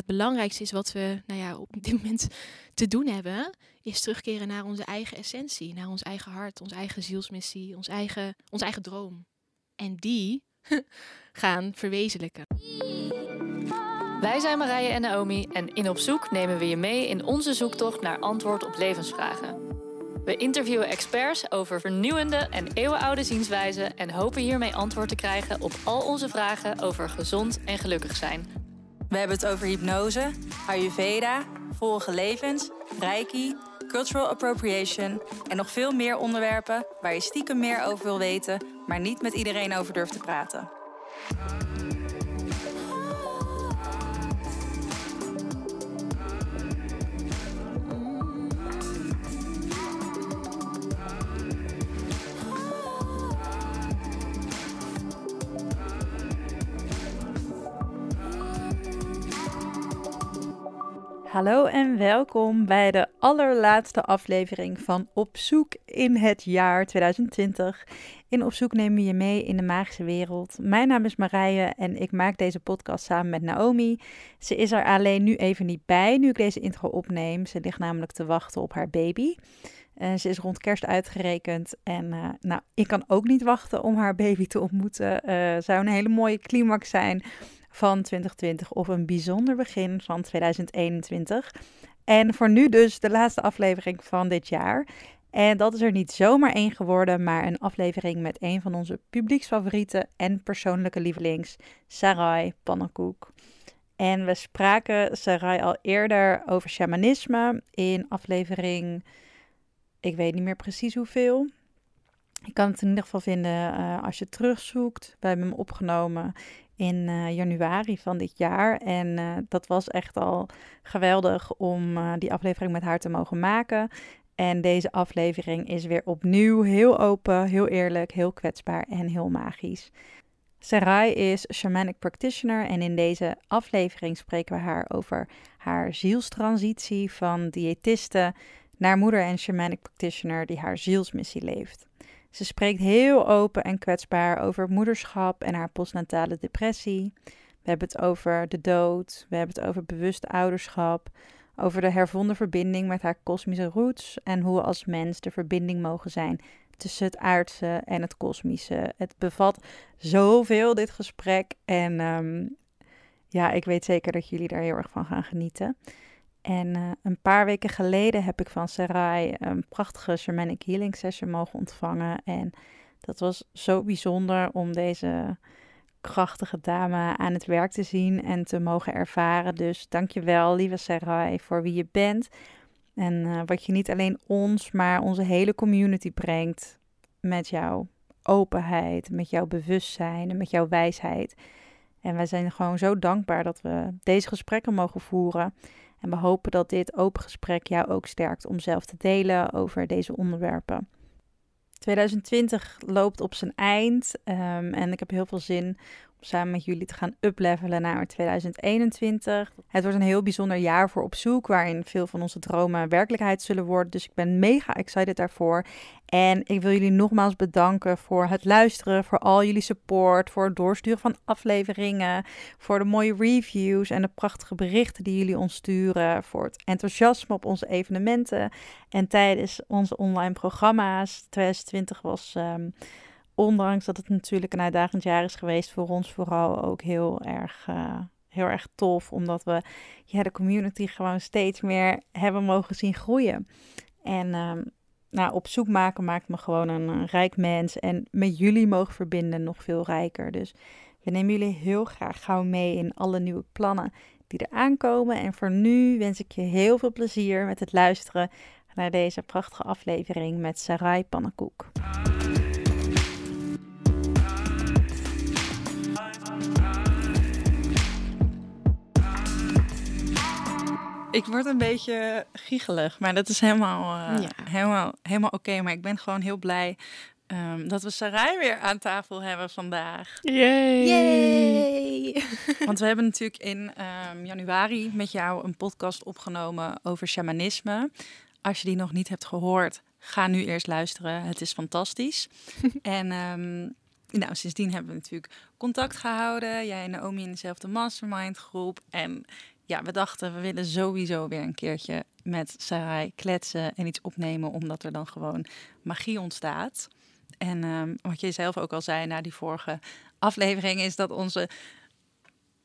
Het belangrijkste is wat we nou ja, op dit moment te doen hebben, is terugkeren naar onze eigen essentie, naar ons eigen hart, onze eigen zielsmissie, ons eigen, ons eigen droom. En die gaan verwezenlijken. Wij zijn Marije en Naomi en in Op Zoek nemen we je mee in onze zoektocht naar antwoord op levensvragen. We interviewen experts over vernieuwende en eeuwenoude zienswijzen en hopen hiermee antwoord te krijgen op al onze vragen over gezond en gelukkig zijn. We hebben het over hypnose, Ayurveda, vorige levens, Reiki, cultural appropriation en nog veel meer onderwerpen waar je stiekem meer over wil weten, maar niet met iedereen over durft te praten. Hallo en welkom bij de allerlaatste aflevering van Op zoek in het jaar 2020. In Op zoek nemen we je mee in de magische wereld. Mijn naam is Marije en ik maak deze podcast samen met Naomi. Ze is er alleen nu even niet bij, nu ik deze intro opneem. Ze ligt namelijk te wachten op haar baby. Uh, ze is rond kerst uitgerekend en uh, nou, ik kan ook niet wachten om haar baby te ontmoeten. Uh, zou een hele mooie climax zijn van 2020 of een bijzonder begin van 2021. En voor nu dus de laatste aflevering van dit jaar. En dat is er niet zomaar één geworden, maar een aflevering met een van onze publieksfavorieten en persoonlijke lievelings, Sarai Pannenkoek. En we spraken Sarai al eerder over shamanisme in aflevering, ik weet niet meer precies hoeveel. Je kan het in ieder geval vinden uh, als je terugzoekt. We hebben hem opgenomen in uh, januari van dit jaar. En uh, dat was echt al geweldig om die aflevering met haar te mogen maken. En deze aflevering is weer opnieuw heel open, heel eerlijk, heel kwetsbaar en heel magisch. Sarai is shamanic practitioner en in deze aflevering spreken we haar over haar zielstransitie van diëtiste naar moeder en shamanic practitioner die haar zielsmissie leeft. Ze spreekt heel open en kwetsbaar over moederschap en haar postnatale depressie. We hebben het over de dood. We hebben het over bewust ouderschap. Over de hervonden verbinding met haar kosmische roots. En hoe we als mens de verbinding mogen zijn tussen het aardse en het kosmische. Het bevat zoveel, dit gesprek. En um, ja, ik weet zeker dat jullie daar heel erg van gaan genieten. En uh, een paar weken geleden heb ik van Sarai een prachtige shamanic healing session mogen ontvangen. En dat was zo bijzonder om deze krachtige dame aan het werk te zien en te mogen ervaren. Dus dankjewel, lieve Sarai, voor wie je bent. En uh, wat je niet alleen ons, maar onze hele community brengt met jouw openheid, met jouw bewustzijn en met jouw wijsheid. En wij zijn gewoon zo dankbaar dat we deze gesprekken mogen voeren. En we hopen dat dit open gesprek jou ook sterkt om zelf te delen over deze onderwerpen. 2020 loopt op zijn eind um, en ik heb heel veel zin samen met jullie te gaan uplevelen naar 2021. Het wordt een heel bijzonder jaar voor op zoek, waarin veel van onze dromen werkelijkheid zullen worden. Dus ik ben mega excited daarvoor. En ik wil jullie nogmaals bedanken voor het luisteren, voor al jullie support, voor het doorsturen van afleveringen, voor de mooie reviews en de prachtige berichten die jullie ons sturen, voor het enthousiasme op onze evenementen en tijdens onze online programma's. 2020 was. Um, ondanks dat het natuurlijk een uitdagend jaar is geweest, voor ons vooral ook heel erg, uh, heel erg tof. Omdat we ja, de community gewoon steeds meer hebben mogen zien groeien. En uh, nou, op zoek maken maakt me gewoon een, een rijk mens. En met jullie mogen verbinden nog veel rijker. Dus we nemen jullie heel graag gauw mee in alle nieuwe plannen die er aankomen. En voor nu wens ik je heel veel plezier met het luisteren naar deze prachtige aflevering met Sarai Pannenkoek. Ik word een beetje giegelig, maar dat is helemaal, uh, ja. helemaal, helemaal oké. Okay. Maar ik ben gewoon heel blij um, dat we Sarai weer aan tafel hebben vandaag. Yay! Yay! Want we hebben natuurlijk in um, januari met jou een podcast opgenomen over shamanisme. Als je die nog niet hebt gehoord, ga nu eerst luisteren. Het is fantastisch. en um, nou, sindsdien hebben we natuurlijk contact gehouden. Jij en Naomi in dezelfde mastermind groep. En ja, we dachten we willen sowieso weer een keertje met Sarai kletsen en iets opnemen, omdat er dan gewoon magie ontstaat. En ehm, wat je zelf ook al zei na die vorige aflevering, is dat onze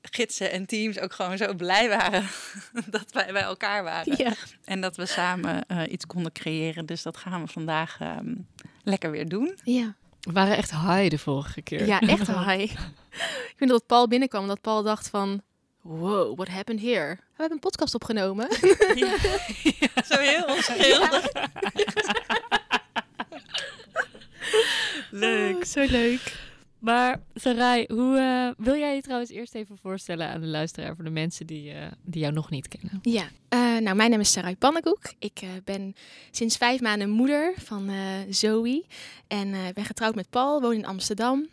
gidsen en teams ook gewoon zo blij waren dat wij bij elkaar waren. Ja. En dat we samen eh, iets konden creëren. Dus dat gaan we vandaag ehm, lekker weer doen. Ja. We waren echt high de vorige keer. ja, echt high. Ik vind dat Paul binnenkwam, dat Paul dacht van... Wow, what happened here? We hebben een podcast opgenomen. Zo heel onschuldig. Leuk. Zo leuk. Maar Sarai, hoe eh, wil jij je trouwens eerst even voorstellen aan de luisteraar voor de mensen die, eh, die jou nog niet kennen? Ja, eh, nou, mijn naam is Sarai Pannenkoek. Ik eh, ben sinds vijf maanden moeder van eh, Zoe. En eh, ben getrouwd met Paul, woon in Amsterdam.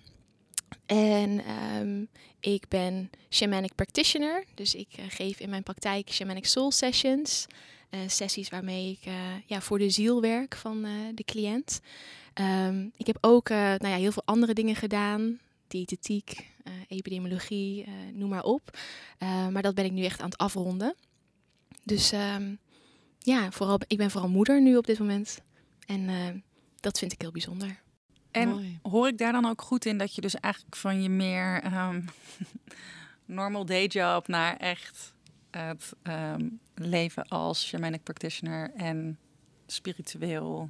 En ehm, ik ben shamanic practitioner. Dus ik eh, geef in mijn praktijk shamanic soul sessions. Eh, sessies waarmee ik eh, ja, voor de ziel werk van de cliënt. Ehm, ik heb ook nou ja, heel veel andere dingen gedaan. Diëtetiek, epidemiologie, noem maar op. Maar dat ben ik nu echt aan het afronden. Dus ehm, ja, vooral, ik ben vooral moeder nu op dit moment. En dat vind ik heel bijzonder. En Mooi. hoor ik daar dan ook goed in dat je dus eigenlijk van je meer ehm, normal day job naar echt het ehm, leven als shamanic practitioner en spiritueel.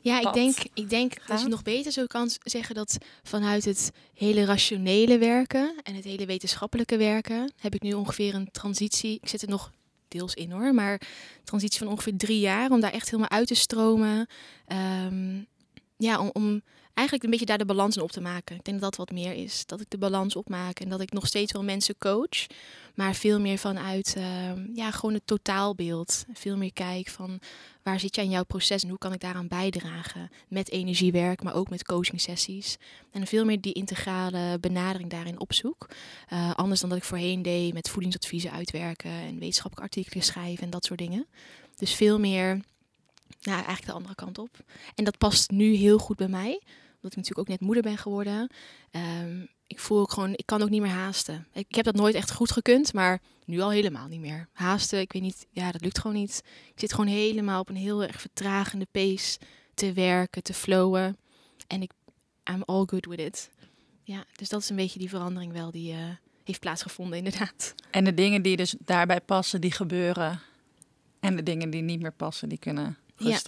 Ja, ik denk, ik denk dat je nog beter zo kan zeggen dat vanuit het hele rationele werken en het hele wetenschappelijke werken heb ik nu ongeveer een transitie. Ik zit er nog deels in hoor, maar transitie van ongeveer drie jaar om daar echt helemaal uit te stromen. Ehm, ja, om, om eigenlijk een beetje daar de balans in op te maken. Ik denk dat dat wat meer is. Dat ik de balans opmaak en dat ik nog steeds wel mensen coach, maar veel meer vanuit ehm, ja, gewoon het totaalbeeld. Veel meer kijk van waar zit jij in jouw proces en hoe kan ik daaraan bijdragen? Met energiewerk, maar ook met coaching sessies. En veel meer die integrale benadering daarin opzoek. Eh, anders dan dat ik voorheen deed met voedingsadviezen uitwerken en wetenschappelijke artikelen schrijven en dat soort dingen. Dus veel meer, nou eigenlijk de andere kant op. En dat past nu heel goed bij mij, omdat ik natuurlijk ook net moeder ben geworden. Ehm, ik voel ook gewoon, ik kan ook niet meer haasten. Ik, ik heb dat nooit echt goed gekund, maar nu al helemaal niet meer. Haasten, ik weet niet, ja, dat lukt gewoon niet. Ik zit gewoon helemaal op een heel erg vertragende pace te werken, te flowen. En ik, I'm all good with it. Ja, dus dat is een beetje die verandering wel die eh, heeft plaatsgevonden inderdaad. En de dingen die dus daarbij passen, die gebeuren. En de dingen die niet meer passen, die kunnen Ja.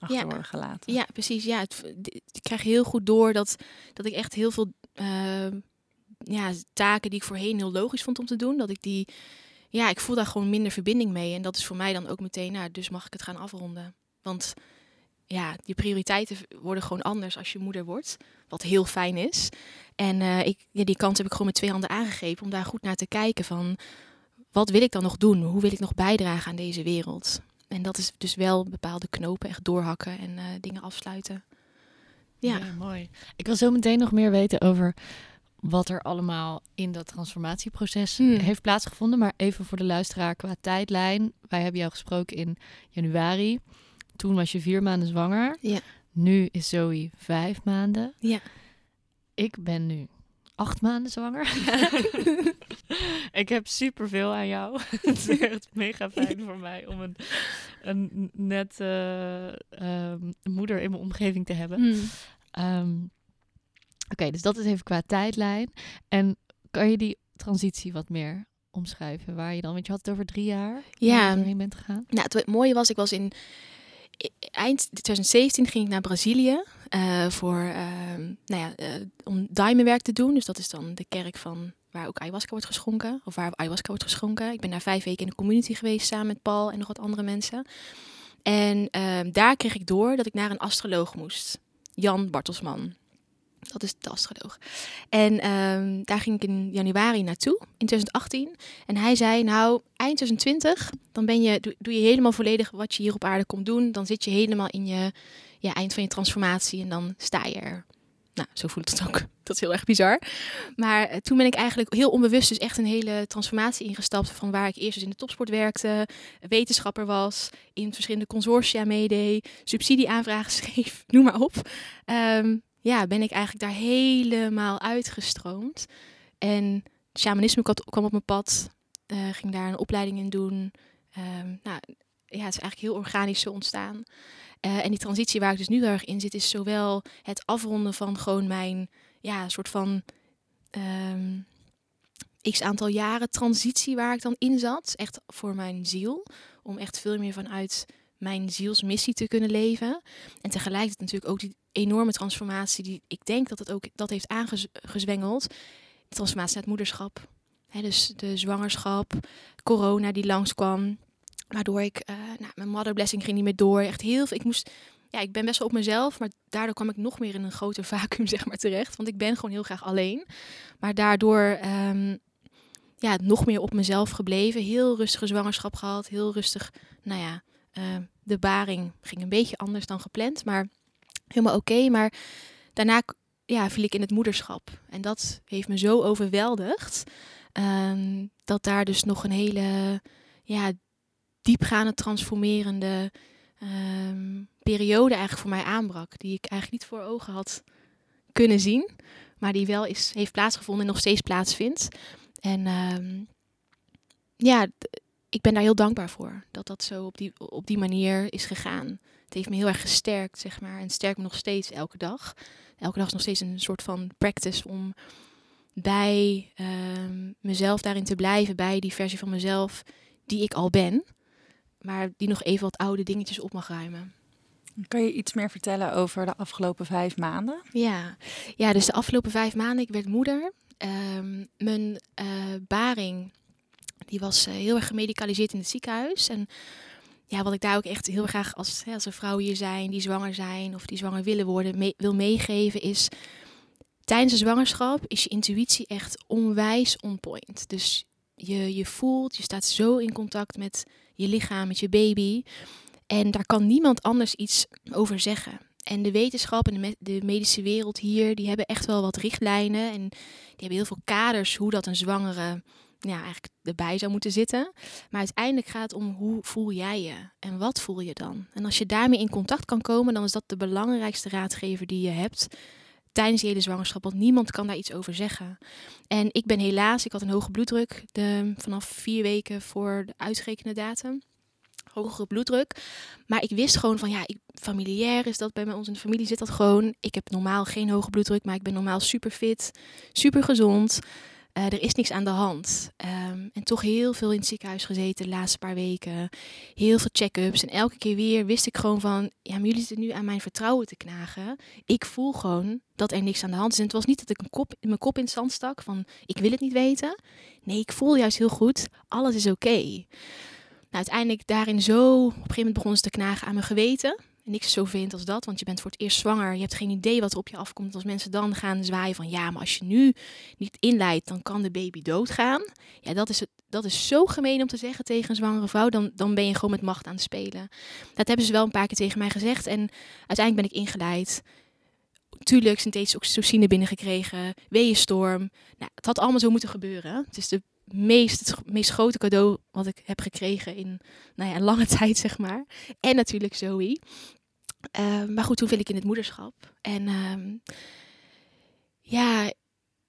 Achter Ja. worden gelaten. Ja, precies. Ja, het, ik krijg heel goed door dat, dat ik echt heel veel eh, ja, taken die ik voorheen heel logisch vond om te doen, dat ik die, ja, ik voel daar gewoon minder verbinding mee. En dat is voor mij dan ook meteen, nou, dus mag ik het gaan afronden. Want ja, je prioriteiten worden gewoon anders als je moeder wordt, wat heel fijn is. En eh, ik, ja, die kans heb ik gewoon met twee handen aangegrepen om daar goed naar te kijken van, wat wil ik dan nog doen? Hoe wil ik nog bijdragen aan deze wereld? En dat is dus wel bepaalde knopen echt doorhakken en eh, dingen afsluiten. Ja. mooi. Ik wil zo meteen nog meer weten over wat er allemaal in dat transformatieproces Hmm. heeft plaatsgevonden. Maar even voor de luisteraar qua tijdlijn. Wij hebben jou gesproken in januari. Toen was je vier maanden zwanger. Ja. Nu is Zoe vijf maanden. Ja. Ik ben nu acht maanden zwanger. ik heb superveel aan jou. Het is echt mega fijn voor mij om een, een net eh, ehm, moeder in mijn omgeving te hebben. Hmm. Ehm, Oké, dus dat is even qua tijdlijn. En kan je die transitie wat meer omschrijven? Waar je dan, want je had het over drie jaar. waar Ja. je doorheen bent gegaan. Nou, het mooie was, ik was in eind 2017 ging ik naar Brazilië voor, ehm, nou ja, eh, om diamondwerk te doen. Dus dat is dan de kerk van waar ook ayahuasca wordt geschonken, of waar ayahuasca wordt geschonken. Ik ben daar vijf weken in de community geweest samen met Paul en nog wat andere mensen. En ehm, daar kreeg ik door dat ik naar een astroloog moest, Jan Bartelsman. Dat is de astroloog. En ehm, daar ging ik in januari naartoe, in 2018. En hij zei, nou, eind 2020, dan ben je, doe, je helemaal volledig wat je hier op aarde komt doen. Dan zit je helemaal in je ja, eind van je transformatie en dan sta je er. Nou, zo voelt het ook. Dat is heel erg bizar. Maar eh, toen ben ik eigenlijk heel onbewust dus echt een hele transformatie ingestapt. Van waar ik eerst dus in de topsport werkte, wetenschapper was, in verschillende consortia meedeed, subsidieaanvragen schreef, noem maar op. Ehm, ja, ben ik eigenlijk daar helemaal uitgestroomd. En shamanisme kwam- op mijn pad. eh, ging daar een opleiding in doen. Ehm, nou, ja, het is eigenlijk heel organisch zo ontstaan. Eh, en die transitie waar ik dus nu heel erg in zit, is zowel het afronden van gewoon mijn ja, soort van ehm, x aantal jaren transitie waar ik dan in zat. Echt voor mijn ziel. Om echt veel meer vanuit mijn zielsmissie te kunnen leven. En tegelijkertijd natuurlijk ook die enorme transformatie die ik denk dat het ook dat heeft aangezwengeld. Transformatie het moederschap. dus de zwangerschap, corona die langskwam. Waardoor ik, uh, nou, mijn mother blessing ging niet meer door. Echt heel veel. Ik moest, ja, ik ben best wel op mezelf, maar daardoor kwam ik nog meer in een groter vacuüm, zeg maar, terecht. Want ik ben gewoon heel graag alleen. Maar daardoor, um, ja, nog meer op mezelf gebleven. Heel rustige zwangerschap gehad. Heel rustig, nou ja, de baring ging een beetje anders dan gepland, maar helemaal oké. maar daarna ja, viel ik in het moederschap. En dat heeft me zo overweldigd. Um, dat daar dus nog een hele ja, diepgaande, transformerende um, periode eigenlijk voor mij aanbrak. Die ik eigenlijk niet voor ogen had kunnen zien. Maar die wel is, heeft plaatsgevonden en nog steeds plaatsvindt. En ja, ik ben daar heel dankbaar voor. Dat dat zo op die, op die manier is gegaan. Het heeft me heel erg gesterkt, zeg maar. En sterkt me nog steeds elke dag. Elke dag is nog steeds een soort van practice om bij um, mezelf daarin te blijven. Bij die versie van mezelf die ik al ben maar die nog even wat oude dingetjes op mag ruimen. Kan je iets meer vertellen over de afgelopen vijf maanden? Ja, ja dus de afgelopen vijf maanden, ik werd moeder. Um, mijn uh, baring, die was uh, heel erg gemedicaliseerd in het ziekenhuis. En ja, wat ik daar ook echt heel graag als, hè, als er vrouwen hier zijn die zwanger zijn of die zwanger willen worden, wil meegeven, is tijdens de zwangerschap is je intuïtie echt onwijs on point. Dus je, je voelt, je staat zo in contact met je lichaam, met je baby. En daar kan niemand anders iets over zeggen. En de wetenschap en de, medische wereld hier, die hebben echt wel wat richtlijnen. En die hebben heel veel kaders hoe dat een zwangere ja, eigenlijk erbij zou moeten zitten. Maar uiteindelijk gaat het om hoe voel jij je en wat voel je dan? En als je daarmee in contact kan komen, dan is dat de belangrijkste raadgever die je hebt tijdens je hele zwangerschap, want niemand kan daar iets over zeggen. En ik ben helaas, ik had een hoge bloeddruk de, vanaf vier weken voor de uitgerekende datum. Hogere bloeddruk. Maar ik wist gewoon van ja, ik, familiair is dat bij ons in de familie zit dat gewoon. Ik heb normaal geen hoge bloeddruk, maar ik ben normaal super fit, super gezond. Uh, er is niks aan de hand. Um, en toch heel veel in het ziekenhuis gezeten de laatste paar weken. Heel veel check-ups. En elke keer weer wist ik gewoon van... Ja, maar jullie zitten nu aan mijn vertrouwen te knagen. Ik voel gewoon dat er niks aan de hand is. En het was niet dat ik een kop, mijn kop in het zand stak van... Ik wil het niet weten. Nee, ik voel juist heel goed. Alles is oké. Nou, uiteindelijk daarin zo... Op een gegeven moment begonnen ze te knagen aan mijn geweten niks zo vindt als dat, want je bent voor het eerst zwanger. Je hebt geen idee wat er op je afkomt. Als mensen dan gaan zwaaien van ja, maar als je nu niet inleidt, dan kan de baby doodgaan. Ja, dat is, het, dat is zo gemeen om te zeggen tegen een zwangere vrouw. Dan, dan ben je gewoon met macht aan het spelen. Dat hebben ze wel een paar keer tegen mij gezegd. En uiteindelijk ben ik ingeleid. Tuurlijk, synthetische oxytocine binnengekregen. Weeënstorm. Nou, het had allemaal zo moeten gebeuren. Het is de meest, het meest grote cadeau wat ik heb gekregen in nou ja, lange tijd, zeg maar. En natuurlijk Zoe. Uh, maar goed, toen viel ik in het moederschap. En uh, ja,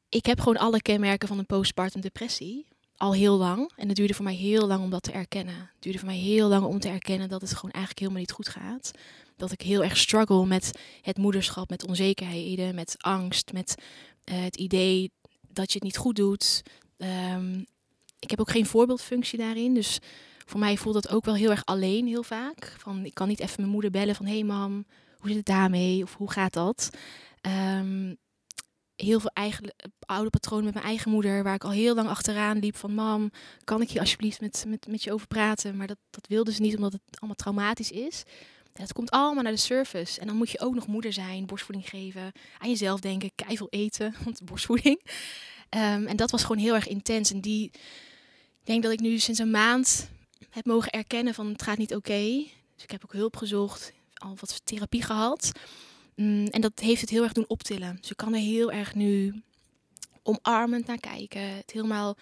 ik heb gewoon alle kenmerken van een postpartum depressie. Al heel lang. En het duurde voor mij heel lang om dat te erkennen. Het duurde voor mij heel lang om te erkennen dat het gewoon eigenlijk helemaal niet goed gaat. Dat ik heel erg struggle met het moederschap, met onzekerheden, met angst, met uh, het idee dat je het niet goed doet. Um, ik heb ook geen voorbeeldfunctie daarin. Dus voor mij voelt dat ook wel heel erg alleen heel vaak. Van, ik kan niet even mijn moeder bellen van... hé hey mam, hoe zit het daarmee? Of hoe gaat dat? Um, heel veel oude patronen met mijn eigen moeder... waar ik al heel lang achteraan liep van... mam, kan ik hier alsjeblieft met, met, met je over praten? Maar dat, dat wilde ze niet, omdat het allemaal traumatisch is. Ja, het komt allemaal naar de surface. En dan moet je ook nog moeder zijn, borstvoeding geven... aan jezelf denken, keiveel eten, want borstvoeding... Um, en dat was gewoon heel erg intens. En die, ik denk dat ik nu sinds een maand heb mogen erkennen van het gaat niet oké. Dus ik heb ook hulp gezocht, al wat therapie gehad. Mm, en dat heeft het heel erg doen optillen. Dus ik kan er heel erg nu omarmend naar kijken. Het helemaal,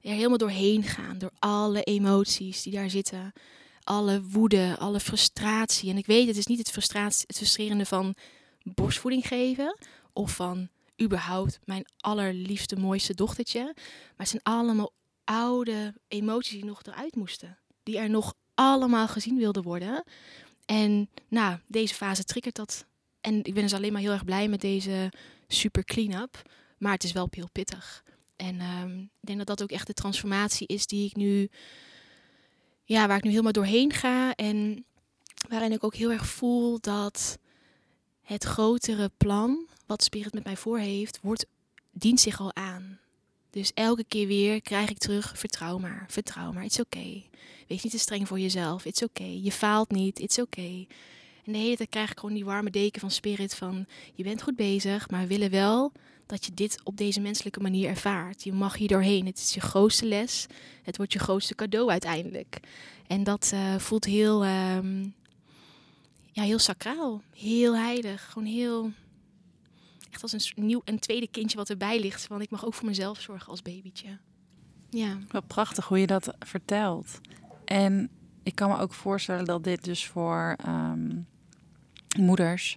er helemaal doorheen gaan. Door alle emoties die daar zitten. Alle woede, alle frustratie. En ik weet, het is niet het, frustratie, het frustrerende van borstvoeding geven. Of van überhaupt mijn allerliefste, mooiste dochtertje. Maar het zijn allemaal oude emoties die nog eruit moesten. Die er nog allemaal gezien wilden worden. En nou, deze fase triggert dat. En ik ben dus alleen maar heel erg blij met deze super clean-up. Maar het is wel heel pittig. En ehm, ik denk dat dat ook echt de transformatie is die ik nu, ja, waar ik nu helemaal doorheen ga. En waarin ik ook heel erg voel dat het grotere plan, wat Spirit met mij voor heeft, wordt, dient zich al aan. Dus elke keer weer krijg ik terug, vertrouw maar, vertrouw maar, it's okay. Wees niet te streng voor jezelf, it's okay. Je faalt niet, it's okay. En de hele tijd krijg ik gewoon die warme deken van Spirit van, je bent goed bezig, maar we willen wel dat je dit op deze menselijke manier ervaart. Je mag hier doorheen. Het is je grootste les. Het wordt je grootste cadeau uiteindelijk. En dat uh, voelt heel, um, ja, heel sacraal. Heel heilig. Gewoon heel... Echt als een nieuw, een tweede kindje wat erbij ligt. Want ik mag ook voor mezelf zorgen als babytje. Ja. Wat prachtig hoe je dat vertelt. En ik kan me ook voorstellen dat dit dus voor um, moeders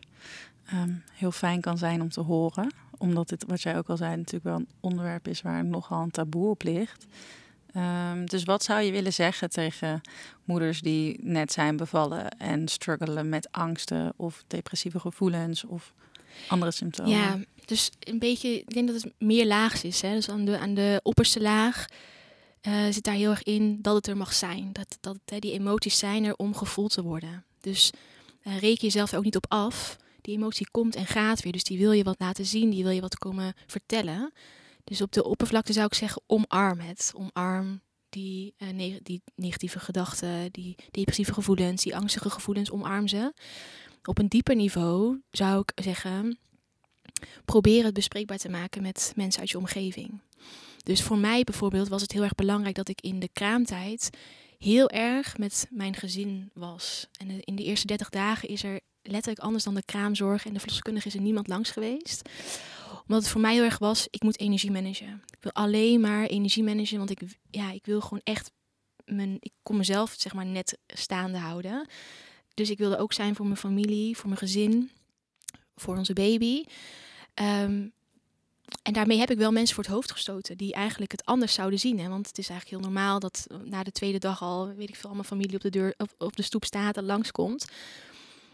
um, heel fijn kan zijn om te horen omdat dit, wat jij ook al zei, natuurlijk wel een onderwerp is waar nogal een taboe op ligt. Um, dus wat zou je willen zeggen tegen moeders die net zijn bevallen en struggelen met angsten of depressieve gevoelens of andere symptomen? Ja, dus een beetje, ik denk dat het meer laags is. Hè? Dus aan de, aan de opperste laag uh, zit daar heel erg in dat het er mag zijn. Dat, dat die emoties zijn er om gevoeld te worden. Dus uh, reken jezelf ook niet op af die emotie komt en gaat weer. Dus die wil je wat laten zien, die wil je wat komen vertellen. Dus op de oppervlakte zou ik zeggen, omarm het. Omarm die, ne die negatieve gedachten, die depressieve gevoelens, die angstige gevoelens, omarm ze. Op een dieper niveau zou ik zeggen, probeer het bespreekbaar te maken met mensen uit je omgeving. Dus voor mij bijvoorbeeld was het heel erg belangrijk dat ik in de kraamtijd heel erg met mijn gezin was. En in de eerste 30 dagen is er letterlijk anders dan de kraamzorg en de verloskundige is er niemand langs geweest. Omdat het voor mij heel erg was, ik moet energie managen. Ik wil alleen maar energie managen, want ik, ja, ik wil gewoon echt mijn, ik kon mezelf zeg maar net staande houden. Dus ik wilde ook zijn voor mijn familie, voor mijn gezin, voor onze baby. Um, en daarmee heb ik wel mensen voor het hoofd gestoten die eigenlijk het anders zouden zien. Hè? Want het is eigenlijk heel normaal dat na de tweede dag al, weet ik veel, allemaal familie op de deur op, op de stoep staat en langskomt.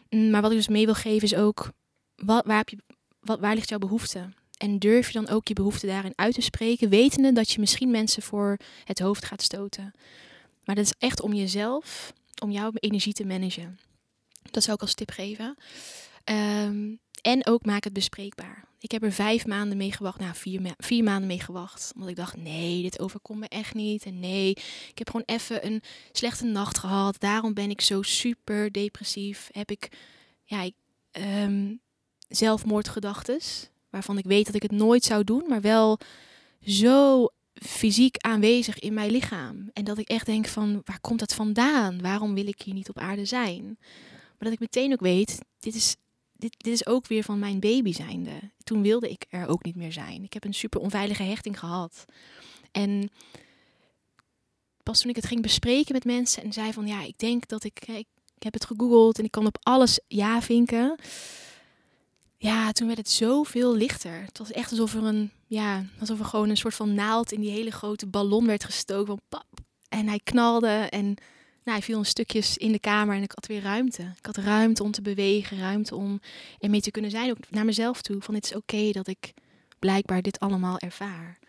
Mm, maar wat ik dus mee wil geven is ook, wat, waar, heb je, wat, waar ligt jouw behoefte? En durf je dan ook je behoefte daarin uit te spreken, wetende dat je misschien mensen voor het hoofd gaat stoten. Maar dat is echt om jezelf, om jouw energie te managen. Dat zou ik als tip geven. Um, en ook maak het bespreekbaar. Ik heb er vijf maanden mee gewacht, nou vier, ma vier maanden mee gewacht. Omdat ik dacht, nee, dit overkomt me echt niet. En nee, ik heb gewoon even een slechte nacht gehad. Daarom ben ik zo super depressief. Heb ik ja, ik, zelfmoordgedachten. Waarvan ik weet dat ik het nooit zou doen. Maar wel zo fysiek aanwezig in mijn lichaam. En dat ik echt denk van, waar komt dat vandaan? Waarom wil ik hier niet op aarde zijn? Maar dat ik meteen ook weet, dit is dit, dit is ook weer van mijn baby zijnde. Toen wilde ik er ook niet meer zijn. Ik heb een super onveilige hechting gehad. En pas toen ik het ging bespreken met mensen en zei van ja, ik denk dat ik, ik, heb het gegoogeld en ik kan op alles ja vinken. Ja, toen werd het zoveel lichter. Het was echt alsof er een, ja, alsof er gewoon een soort van naald in die hele grote ballon werd gestoken. Pap. En hij knalde en nou, hij viel een stukjes in de kamer en ik had weer ruimte. Ik had ruimte om te bewegen, ruimte om ermee te kunnen zijn, ook naar mezelf toe. Van het is oké dat ik blijkbaar dit allemaal ervaar.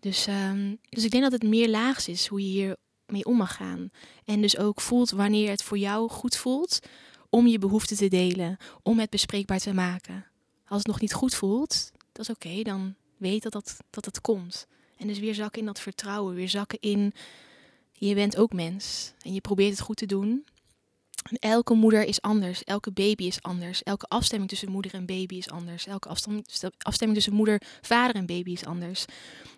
Dus, um, dus ik denk dat het meer laags is hoe je hier mee om mag gaan. En dus ook voelt wanneer het voor jou goed voelt om je behoeften te delen, om het bespreekbaar te maken. Als het nog niet goed voelt, dat is oké, dan weet dat, dat dat het komt. En dus weer zakken in dat vertrouwen, weer zakken in je bent ook mens en je probeert het goed te doen. En elke moeder is anders, elke baby is anders, elke afstemming tussen moeder en baby is anders, elke afstemming tussen moeder, vader en baby is anders.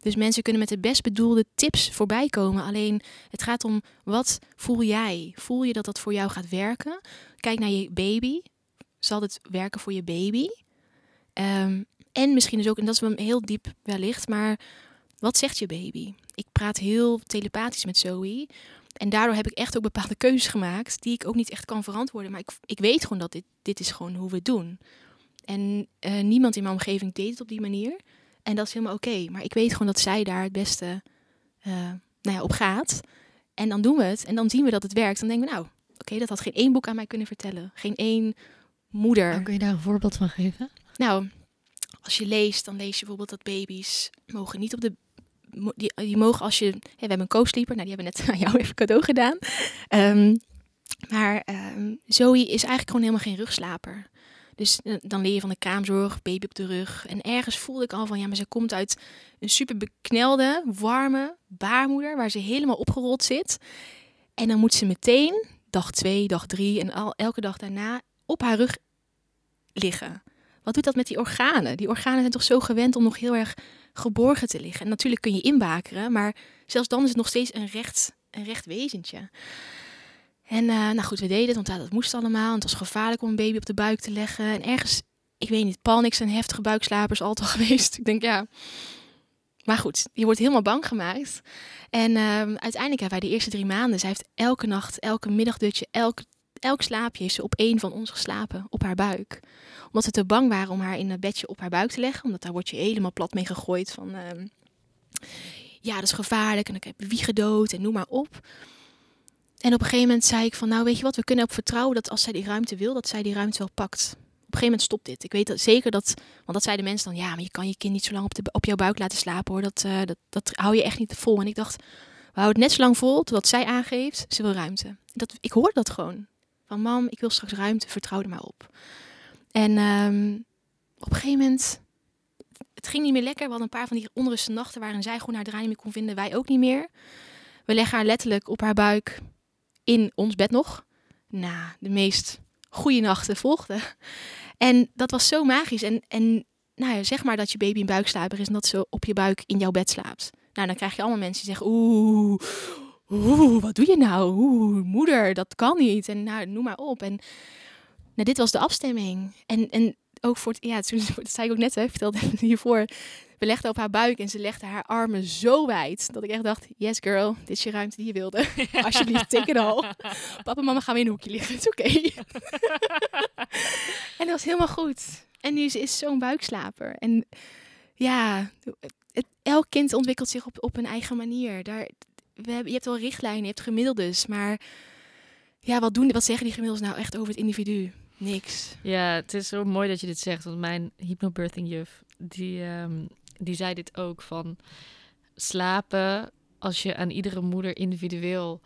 Dus mensen kunnen met de best bedoelde tips voorbij komen. Alleen het gaat om wat voel jij? Voel je dat dat voor jou gaat werken? Kijk naar je baby. Zal het werken voor je baby? Um, en misschien dus ook, en dat is wel heel diep wellicht, maar wat zegt je baby? Ik praat heel telepathisch met Zoe. En daardoor heb ik echt ook bepaalde keuzes gemaakt die ik ook niet echt kan verantwoorden. Maar ik, ik weet gewoon dat dit, dit is gewoon hoe we het doen. En uh, niemand in mijn omgeving deed het op die manier. En dat is helemaal oké. Maar ik weet gewoon dat zij daar het beste uh, nou ja, op gaat. En dan doen we het. En dan zien we dat het werkt. Dan denken we, nou, oké, dat had geen één boek aan mij kunnen vertellen. Geen één moeder. Kun je daar een voorbeeld van geven? Nou, als je leest, dan lees je bijvoorbeeld dat baby's mogen niet op de. Die, die mogen als je. hè, we hebben een co-sleeper, nou die hebben net aan jou even cadeau gedaan. Ehm, maar ehm, Zoe is eigenlijk gewoon helemaal geen rugslaper. Dus eh, dan leer je van de kraamzorg, baby op de rug. En ergens voelde ik al van ja, maar ze komt uit een super beknelde, warme baarmoeder waar ze helemaal opgerold zit. En dan moet ze meteen, dag twee, dag drie en al, elke dag daarna, op haar rug liggen. Wat doet dat met die organen? Die organen zijn toch zo gewend om nog heel erg geborgen te liggen. En natuurlijk kun je inbakeren, maar zelfs dan is het nog steeds een recht, een recht wezentje. En eh, nou goed, we deden het, want dat moest allemaal. Het was gevaarlijk om een baby op de buik te leggen. En ergens, ik weet niet, Paul en heftige buikslapers altijd geweest. Ik denk, ja... Maar goed, je wordt helemaal bang gemaakt. En ehm, uiteindelijk hebben wij de eerste drie maanden... Zij heeft elke nacht, elke middagdutje, elk, elk slaapje... heeft ze op één van ons geslapen, op haar buik omdat we te bang waren om haar in een bedje op haar buik te leggen. Omdat daar word je helemaal plat mee gegooid van... ehm, ja, dat is gevaarlijk en ik heb wie gedood en noem maar op. En op een gegeven moment zei ik van... Nou, weet je wat, we kunnen op vertrouwen dat als zij die ruimte wil... dat zij die ruimte wel pakt. Op een gegeven moment stopt dit. Ik weet dat, zeker dat... Want dat zeiden mensen dan... Ja, maar je kan je kind niet zo lang op, de, op jouw buik laten slapen hoor. Dat, eh, dat, dat hou je echt niet vol. En ik dacht... We houden het net zo lang vol totdat zij aangeeft... Ze wil ruimte. Dat, ik hoorde dat gewoon. Van mam, ik wil straks ruimte. Vertrouw er maar op. En ehm, op een gegeven moment, het ging niet meer lekker. We hadden een paar van die onruste nachten waarin zij gewoon haar draai niet meer kon vinden. Wij ook niet meer. We leggen haar letterlijk op haar buik in ons bed nog. Nou, de meest goede nachten volgden. En dat was zo magisch. En, en nou ja, zeg maar dat je baby een buikslaper is en dat ze op je buik in jouw bed slaapt. Nou, dan krijg je allemaal mensen die zeggen, oeh, oeh, wat doe je nou? Oeh, moeder, dat kan niet. En nou, noem maar op. En nou, dit was de afstemming. En, en ook voor het, ja, toen, dat zei ik ook net, hè, vertelde hiervoor. We legden op haar buik en ze legde haar armen zo wijd. Dat ik echt dacht, yes girl, dit is je ruimte die je wilde. Alsjeblieft, take it all. Papa en mama gaan weer in een hoekje liggen, het is oké. en dat was helemaal goed. En nu ze is zo'n buikslaper. En ja, het, elk kind ontwikkelt zich op, op een eigen manier. Daar, we hebben, je hebt wel richtlijnen, je hebt gemiddeldes, maar ja, wat, doen, wat zeggen die gemiddeldes nou echt over het individu? Niks. Ja, het is zo mooi dat je dit zegt. Want mijn hypnobirthing juf, die, ehm, die zei dit ook van slapen als je aan iedere moeder individueel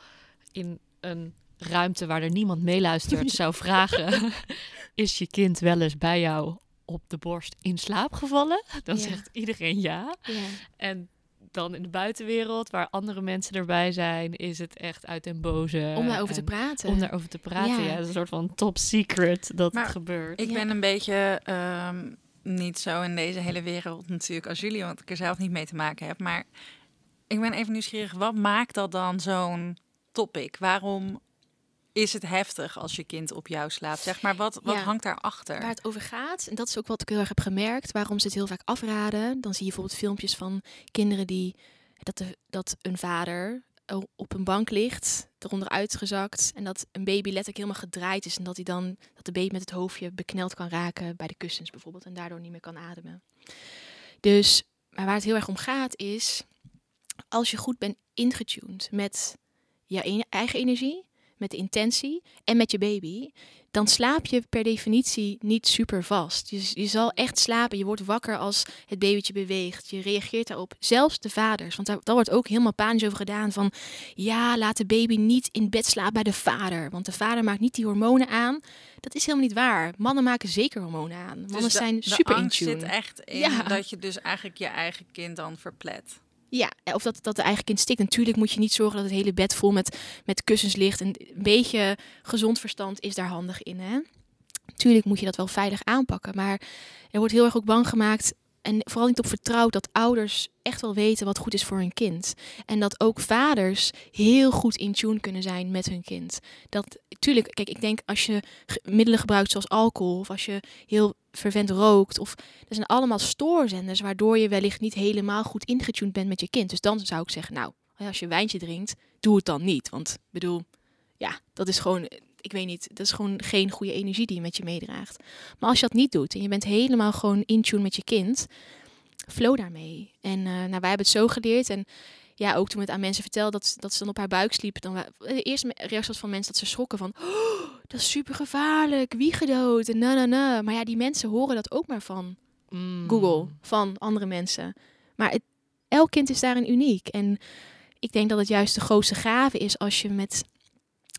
in een ruimte waar er niemand meeluistert zou vragen, is je kind wel eens bij jou op de borst in slaap gevallen? Dan Ja. zegt iedereen ja. Ja. En dan in de buitenwereld, waar andere mensen erbij zijn, is het echt uit den boze. Om daarover te en- praten. Om daarover te praten, Ja. ja. Het is een soort van top secret dat Maar het gebeurt. Ik Ja. ben een beetje ehm, niet zo in deze hele wereld natuurlijk als jullie, want ik er zelf niet mee te maken heb. Maar ik ben even nieuwsgierig, wat maakt dat dan zo'n topic? Waarom is het heftig als je kind op jou slaapt? Zeg maar, wat, wat Ja. hangt daarachter? Waar het over gaat, en dat is ook wat ik heel erg heb gemerkt, waarom ze het heel vaak afraden. Dan zie je bijvoorbeeld filmpjes van kinderen die dat, de, dat een vader op een bank ligt, eronder uitgezakt, en dat een baby letterlijk helemaal gedraaid is en dat hij dan dat de baby met het hoofdje bekneld kan raken bij de kussens bijvoorbeeld en daardoor niet meer kan ademen. Dus, maar waar het heel erg om gaat is, als je goed bent ingetuned met je ene- eigen energie, met de intentie en met je baby, dan slaap je per definitie niet super vast. Je, je zal echt slapen. Je wordt wakker als het babytje beweegt. Je reageert daarop. Zelfs de vaders. Want daar, daar wordt ook helemaal panisch over gedaan. Van ja, laat de baby niet in bed slapen bij de vader. Want de vader maakt niet die hormonen aan. Dat is helemaal niet waar. Mannen maken zeker hormonen aan. Mannen Dus de- zijn de super in tune. zit echt in Ja. dat je dus eigenlijk je eigen kind dan verplet. Ja, of dat, dat de eigen kind stikt. Natuurlijk moet je niet zorgen dat het hele bed vol met, met kussens ligt. En een beetje gezond verstand is daar handig in. Hè? Natuurlijk moet je dat wel veilig aanpakken. Maar er wordt heel erg ook bang gemaakt. En vooral niet op vertrouwd dat ouders echt wel weten wat goed is voor hun kind. En dat ook vaders heel goed in tune kunnen zijn met hun kind. Dat, tuurlijk, kijk, ik denk als je middelen gebruikt zoals alcohol, of als je heel vervent rookt, of er zijn allemaal stoorzenders waardoor je wellicht niet helemaal goed ingetuned bent met je kind. Dus dan zou ik zeggen, nou, als je wijntje drinkt, doe het dan niet. Want bedoel, ja, dat is gewoon, ik weet niet, dat is gewoon geen goede energie die je met je meedraagt. Maar als je dat niet doet en je bent helemaal gewoon in tune met je kind, flow daarmee. En eh, nou, wij hebben het zo geleerd en ja, ook toen het aan mensen vertelde dat, ze- dat ze dan op haar buik sliep, dan wa- de eerste reactie was van mensen dat ze schrokken van, oh, dat is super gevaarlijk, wie gedood en na na na. Maar ja, die mensen horen dat ook maar van Mm. Google, van andere mensen. Maar het, elk kind is daarin uniek. En ik denk dat het juist de grootste gave is als je met,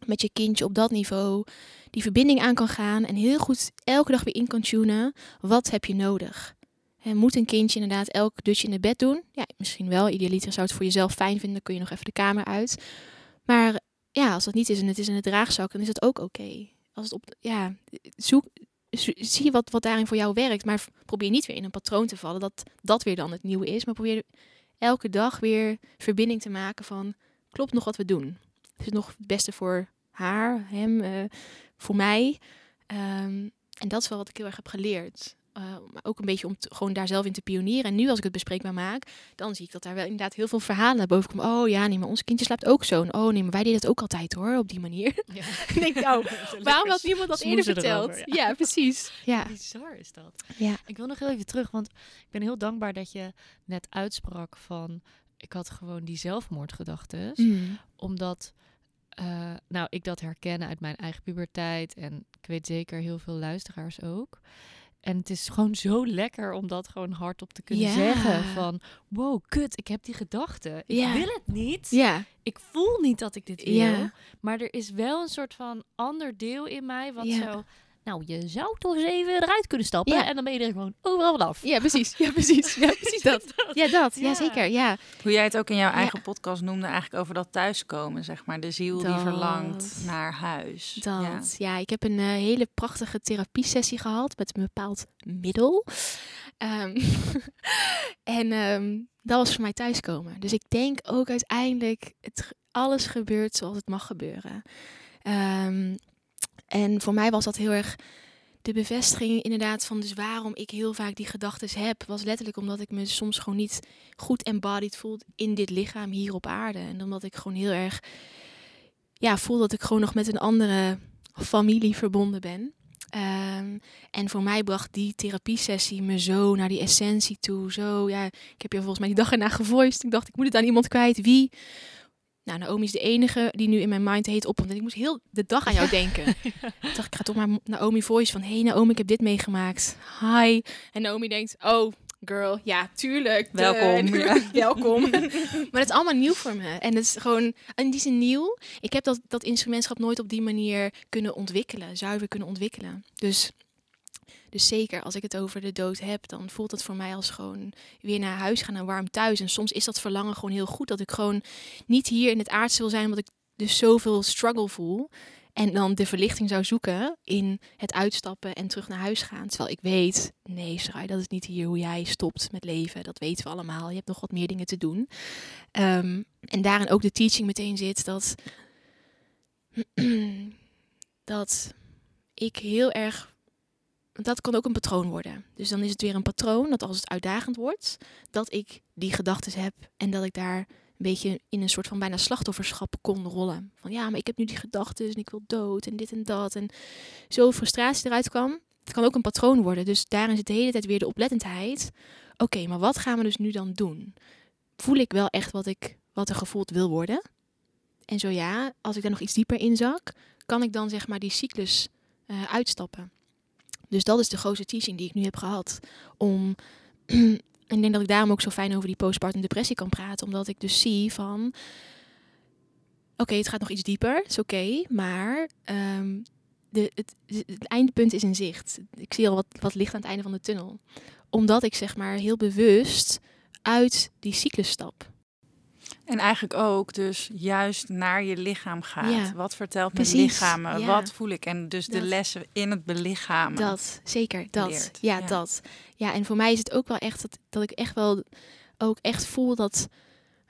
met je kindje op dat niveau die verbinding aan kan gaan en heel goed elke dag weer in kan tunen. Wat heb je nodig? En moet een kindje inderdaad elk dutje in het bed doen? Ja, misschien wel. Idealiter zou het voor jezelf fijn vinden, dan kun je nog even de kamer uit. Maar ja, als dat niet is en het is in de draagzak, dan is dat ook oké. Als het op, ja, zoek, zo- zie wat, wat daarin voor jou werkt. Maar probeer niet weer in een patroon te vallen dat dat weer dan het nieuwe is. Maar probeer elke dag weer verbinding te maken van, klopt nog wat we doen? Is het nog het beste voor haar, hem, eh, voor mij? Ehm, en dat is wel wat ik heel erg heb geleerd. Eh, maar ook een beetje om te- gewoon daar zelf in te pionieren. En nu als ik het bespreekbaar maak, dan zie ik dat daar wel inderdaad heel veel verhalen naar boven komen. Oh ja, nee, maar ons kindje slaapt ook zo. En Oh nee, maar wij deden dat ook altijd hoor, op die manier. Ja. ik denk, nou, waarom had niemand dat eerder verteld? erover, ja. precies. Ja. Bizar is dat. Ja. Ik wil nog heel even terug, want ik ben heel dankbaar dat je net uitsprak van... Ik had gewoon die zelfmoordgedachten. Mm. Omdat eh, nou, ik dat herken uit mijn eigen puberteit. En ik weet zeker heel veel luisteraars ook. En het is gewoon zo lekker om dat gewoon hardop te kunnen zeggen. Van, wow, kut, ik heb die gedachten. Ik wil het niet. Ja. Ik voel niet dat ik dit wil. Maar er is wel een soort van ander deel in mij wat zo... Nou, je zou toch eens even eruit kunnen stappen. Ja. En dan ben je er gewoon overal vanaf. ja, precies. Ja, precies. Ja, precies dat. Ja, dat. Ja, Ja. zeker. Ja. Hoe jij het ook in jouw Ja. eigen podcast noemde, eigenlijk over dat thuiskomen, zeg maar. De ziel die verlangt naar huis. Ja. Dat. Ja, ik heb een eh, hele prachtige therapiesessie gehad met een bepaald middel. Ehm, en ehm, dat was voor mij thuiskomen. Dus ik denk ook uiteindelijk, het, alles gebeurt zoals het mag gebeuren. Ehm, en voor mij was dat heel erg de bevestiging inderdaad van dus waarom ik heel vaak die gedachten heb, was letterlijk omdat ik me soms gewoon niet goed embodied voel in dit lichaam hier op aarde. En omdat ik gewoon heel erg ja, voel dat ik gewoon nog met een andere familie verbonden ben. Ehm, en voor mij bracht die therapiesessie me zo naar die essentie toe. Zo, ja, ik heb je volgens mij die dag erna gevoiced. Ik dacht, ik moet het aan iemand kwijt. Wie? Nou, Naomi is de enige die nu in mijn mind heet op. Want ik moest heel de dag aan jou denken. Ik dacht, ik ga toch maar Naomi voice van... Hey Naomi, ik heb dit meegemaakt. Hi. En Naomi denkt, oh girl, ja, tuurlijk. Welkom, tuurlijk, welkom. maar het is allemaal nieuw voor me. En het is gewoon, in die zin nieuw. Ik heb dat, dat instrumentschap nooit op die manier kunnen ontwikkelen. Zuiver kunnen ontwikkelen. Dus... Dus zeker als ik het over de dood heb, dan voelt het voor mij als gewoon weer naar huis gaan en warm thuis. En soms is dat verlangen gewoon heel goed. Dat ik gewoon niet hier in het aardse wil zijn, omdat ik dus zoveel struggle voel. En dan de verlichting zou zoeken in het uitstappen en terug naar huis gaan. Terwijl ik weet, nee Sarai, dat is niet hier hoe jij stopt met leven. Dat weten we allemaal. Je hebt nog wat meer dingen te doen. Ehm, en daarin ook de teaching meteen zit dat, dat ik heel erg dat kan ook een patroon worden. Dus dan is het weer een patroon dat als het uitdagend wordt, dat ik die gedachten heb en dat ik daar een beetje in een soort van bijna slachtofferschap kon rollen. Van ja, maar ik heb nu die gedachten en ik wil dood en dit en dat. En zo frustratie eruit kwam. Het kan ook een patroon worden. Dus daarin zit de hele tijd weer de oplettendheid. Oké, maar wat gaan we dus nu dan doen? Voel ik wel echt wat, ik, wat er gevoeld wil worden? En zo ja, als ik daar nog iets dieper in zak, kan ik dan zeg maar die cyclus eh, uitstappen. Dus dat is de grootste teaching die ik nu heb gehad. Om, ik denk dat ik daarom ook zo fijn over die postpartum depressie kan praten. Omdat ik dus zie van, oké, het gaat nog iets dieper, is oké. maar ehm, de, het, het eindpunt is in zicht. Ik zie al wat, wat licht aan het einde van de tunnel. Omdat ik zeg maar heel bewust uit die cyclus stap. En eigenlijk ook dus juist naar je lichaam gaat. Ja. Wat vertelt mijn lichaam? ja. Wat voel ik? En dus de lessen in het belichamen. Dat, zeker, dat. Ja, ja. dat. Ja, en voor mij is het ook wel echt dat, dat ik echt wel ook echt voel dat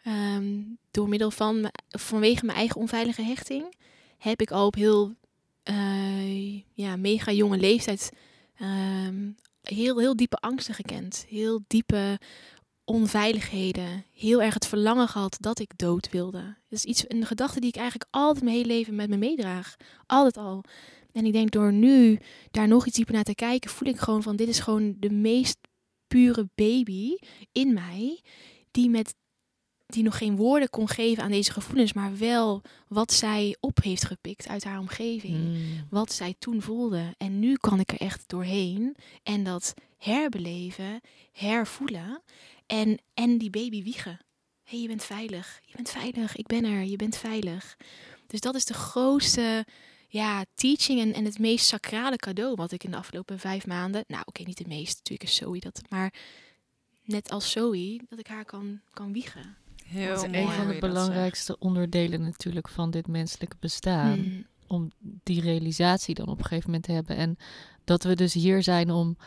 ehm, door middel van, vanwege mijn eigen onveilige hechting, heb ik al op heel eh, ja, mega jonge leeftijd ehm, heel, heel diepe angsten gekend. Heel diepe onveiligheden. Heel erg het verlangen gehad dat ik dood wilde. Dat is iets, een gedachte die ik eigenlijk altijd mijn hele leven met me meedraag. Altijd al. En ik denk door nu daar nog iets dieper naar te kijken, voel ik gewoon van dit is gewoon de meest pure baby in mij. Die met die nog geen woorden kon geven aan deze gevoelens, maar wel wat zij op heeft gepikt uit haar omgeving. Mm. Wat zij toen voelde. En nu kan ik er echt doorheen en dat herbeleven, hervoelen en, en die baby wiegen. Hé, hey, je bent veilig. Je bent veilig. Ik ben er. Je bent veilig. Dus dat is de grootste ja, teaching en, en het meest sacrale cadeau wat ik in de afgelopen vijf maanden. Nou, oké, niet het meest. Natuurlijk is Zoe dat. Maar net als Zoe, dat ik haar kan, kan wiegen. Heel Dat is mooi een van de belangrijkste onderdelen natuurlijk van dit menselijke bestaan. Hmm. Om die realisatie dan op een gegeven moment te hebben. En dat we dus hier zijn om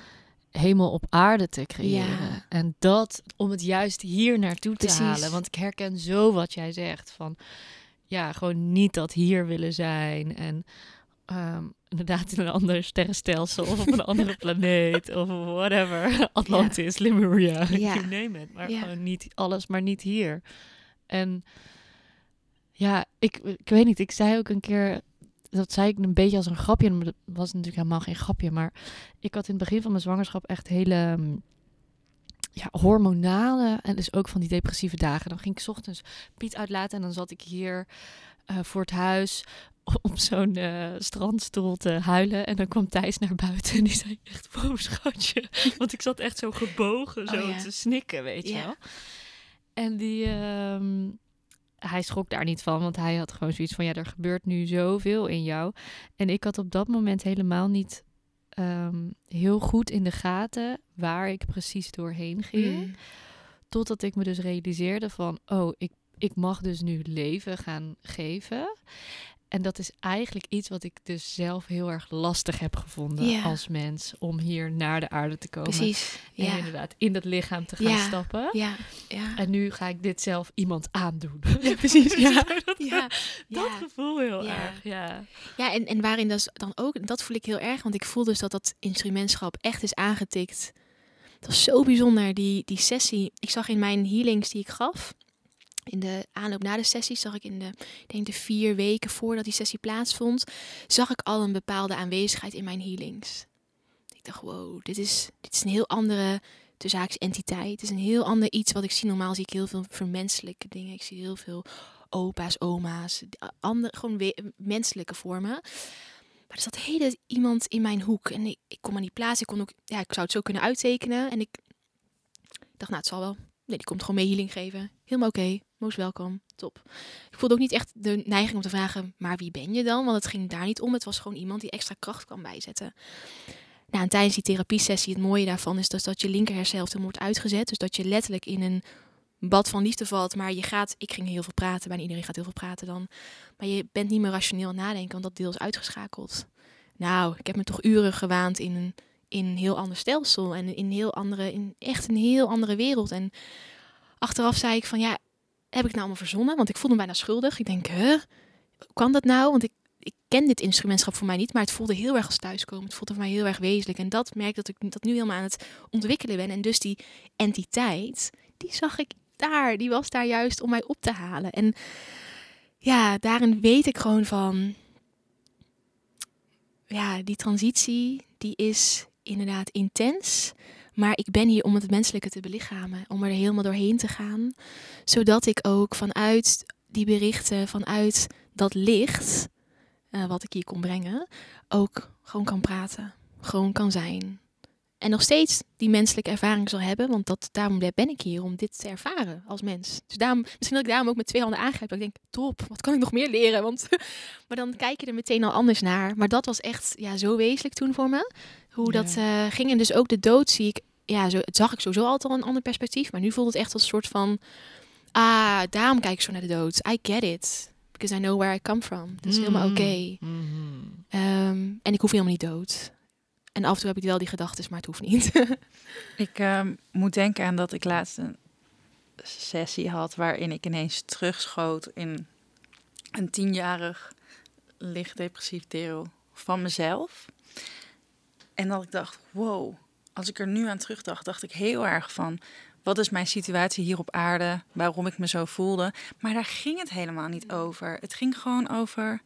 hemel op aarde te creëren. Ja. En dat om het juist hier naartoe te Precies. halen. Want ik herken zo wat jij zegt. Van ja, gewoon niet dat hier willen zijn. En ehm, inderdaad in een ander sterrenstelsel of op een andere planeet of whatever. Atlantis, Lemuria, Ja. you name it. Maar Ja. gewoon niet alles, maar niet hier. En ja, ik, ik weet niet. Ik zei ook een keer, dat zei ik een beetje als een grapje. Maar dat was natuurlijk helemaal geen grapje. Maar ik had in het begin van mijn zwangerschap echt hele mm, ja, hormonale en dus ook van die depressieve dagen. Dan ging ik 's ochtends Piet uitlaten en dan zat ik hier eh, voor het huis op zo'n eh, strandstoel te huilen. En dan kwam Thijs naar buiten en die zei echt, wow schatje. Want ik zat echt zo gebogen, Oh, zo ja. te snikken, weet je Ja. wel. En die, ehm, hij schrok daar niet van, want hij had gewoon zoiets van, ja, er gebeurt nu zoveel in jou. En ik had op dat moment helemaal niet ehm, heel goed in de gaten waar ik precies doorheen ging. Mm. Totdat ik me dus realiseerde van, oh, ik, ik mag dus nu leven gaan geven. En dat is eigenlijk iets wat ik dus zelf heel erg lastig heb gevonden Ja. als mens. Om hier naar de aarde te komen. Precies. En Ja. inderdaad in dat lichaam te gaan Ja. stappen. Ja. Ja. En nu ga ik dit zelf iemand aandoen. Ja, precies. Ja. dat, Ja. dat gevoel heel erg, ja. Ja, en, en waarin dat dan ook, dat voel ik heel erg, want ik voel dus dat dat instrumentschap echt is aangetikt. Dat was zo bijzonder, die, die sessie. Ik zag in mijn healings die ik gaf, in de aanloop na de sessie, zag ik in de, denk de vier weken voordat die sessie plaatsvond, zag ik al een bepaalde aanwezigheid in mijn healings. Ik dacht, wow, dit is, dit is een heel andere tussen entiteit. Het is een heel ander iets wat ik zie. Normaal zie ik heel veel vermenselijke dingen. Ik zie heel veel opa's, oma's, andere, gewoon menselijke vormen. Maar er zat hele iemand in mijn hoek. En ik, ik kon me niet plaatsen. Ik, kon ook, ja, ik zou het zo kunnen uittekenen. En ik dacht, nou, het zal wel. Nee, die komt gewoon mee healing geven. Helemaal oké. Most welkom. Top. Ik voelde ook niet echt de neiging om te vragen, maar wie ben je dan? Want het ging daar niet om. Het was gewoon iemand die extra kracht kan bijzetten. Nou, en tijdens die therapiesessie, het mooie daarvan is dus dat je linker wordt uitgezet. Dus dat je letterlijk in een bad van liefde valt. Maar je gaat, ik ging heel veel praten, bijna iedereen gaat heel veel praten dan. Maar je bent niet meer rationeel nadenken, want dat deel is uitgeschakeld. Nou, ik heb me toch uren gewaand in een, in een heel ander stelsel. En in, heel andere, in echt een heel andere wereld. En achteraf zei ik van ja, heb ik nou allemaal verzonnen? Want ik voelde me bijna schuldig. Ik denk, huh? Kan dat nou? Want ik, ik ken dit instrumentschap voor mij niet, maar het voelde heel erg als thuiskomen. Het voelde voor mij heel erg wezenlijk. En dat merk dat ik dat nu helemaal aan het ontwikkelen ben. En dus die entiteit, die zag ik daar. Die was daar juist om mij op te halen. En ja, daarin weet ik gewoon van... Ja, die transitie, die is inderdaad intens. Maar ik ben hier om het menselijke te belichamen. Om er helemaal doorheen te gaan. Zodat ik ook vanuit die berichten, vanuit dat licht... eh, wat ik hier kon brengen, ook gewoon kan praten. Gewoon kan zijn. En nog steeds die menselijke ervaring zal hebben. Want dat, daarom ben ik hier, om dit te ervaren als mens. Dus daarom, misschien dat ik daarom ook met twee handen aangrijp. Dat ik denk, top, wat kan ik nog meer leren? Want, maar dan kijk je er meteen al anders naar. Maar dat was echt ja, zo wezenlijk toen voor me. Hoe Ja. dat eh, ging. En dus ook de dood zie ik... Ja, zo, het zag ik sowieso altijd al een ander perspectief. Maar nu voelt het echt als een soort van... Ah, daarom kijk ik zo naar de dood. I get it. Because I know where I come from. Dat is helemaal oké. Mhm. Ehm, en ik hoef helemaal niet dood. En af en toe heb ik wel die gedachten, maar het hoeft niet. Ik ehm, moet denken aan dat ik laatst een sessie had waarin ik ineens terugschoot in een tienjarig licht depressief deel van mezelf. En dat ik dacht, wow, als ik er nu aan terugdacht, dacht ik heel erg van, wat is mijn situatie hier op aarde, waarom ik me zo voelde. Maar daar ging het helemaal niet over. Het ging gewoon over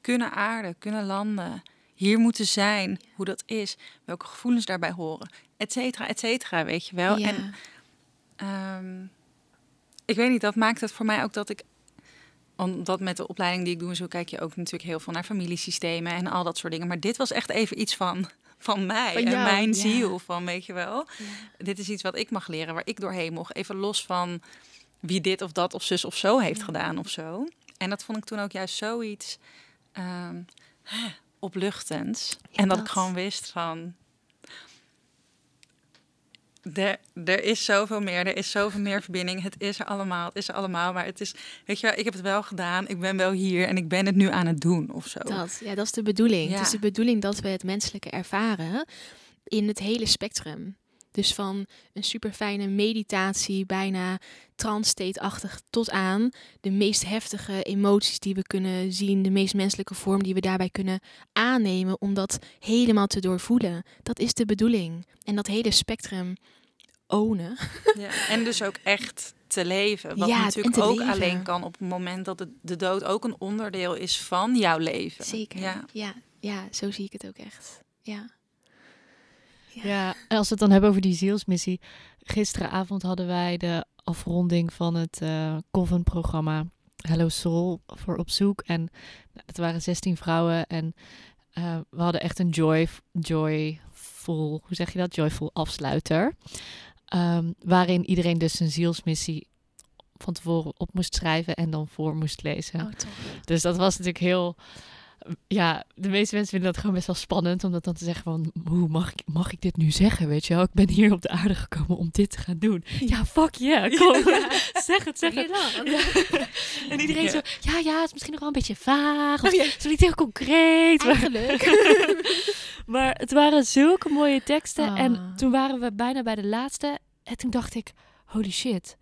kunnen aarden, kunnen landen, hier moeten zijn, hoe dat is, welke gevoelens daarbij horen, et cetera, et cetera, weet je wel. ja. En ehm, ik weet niet, dat maakt het voor mij ook dat ik omdat met de opleiding die ik doe, en zo kijk je ook natuurlijk heel veel naar familiesystemen en al dat soort dingen. Maar dit was echt even iets van, van mij Van en mijn ja. ziel. Van weet je wel, dit is iets wat ik mag leren, waar ik doorheen mocht. Even los van wie dit of dat of zus of zo heeft gedaan of zo. En dat vond ik toen ook juist zoiets ehm, opluchtends. En dat, ik gewoon wist van. Er, er is zoveel meer, er is zoveel meer verbinding. Het is er allemaal, het is er allemaal. Maar het is, weet je wel, ik heb het wel gedaan. Ik ben wel hier en ik ben het nu aan het doen of zo. Dat, ja, dat is de bedoeling. Ja. Het is de bedoeling dat we het menselijke ervaren in het hele spectrum. Dus van een super fijne meditatie, bijna trance-state-achtig, tot aan de meest heftige emoties die we kunnen zien, de meest menselijke vorm die we daarbij kunnen aannemen om dat helemaal te doorvoelen. Dat is de bedoeling. En dat hele spectrum ownen. Ja. En dus ook echt te leven. Wat Ja, natuurlijk ook leven. alleen kan op het moment dat de, de dood ook een onderdeel is van jouw leven. Zeker. Ja. Ja. ja, zo zie ik het ook echt. Ja. Ja, en als we het dan hebben over die zielsmissie. Gisteravond hadden wij de afronding van het eh Coven-programma Hello Soul voor op zoek. En nou, het waren 16 vrouwen en eh, we hadden echt een joy, joyful, hoe zeg je dat? Joyful afsluiter. Ehm, waarin iedereen dus zijn zielsmissie van tevoren op moest schrijven en dan voor moest lezen. Oh. Dus dat was natuurlijk heel. Ja, de meeste mensen vinden dat gewoon best wel spannend om dat dan te zeggen van hoe mag ik, mag ik dit nu zeggen, weet je wel? Ik ben hier op de aarde gekomen om dit te gaan doen. Ja, fuck yeah, kom, zeg het, zeg het. Ja. En iedereen Ja. zo, ja, ja, het is misschien nog wel een beetje vaag, of Oh, het is niet heel concreet. Maar, Eigenlijk. maar het waren zulke mooie teksten Ah. en toen waren we bijna bij de laatste en toen dacht ik, holy shit.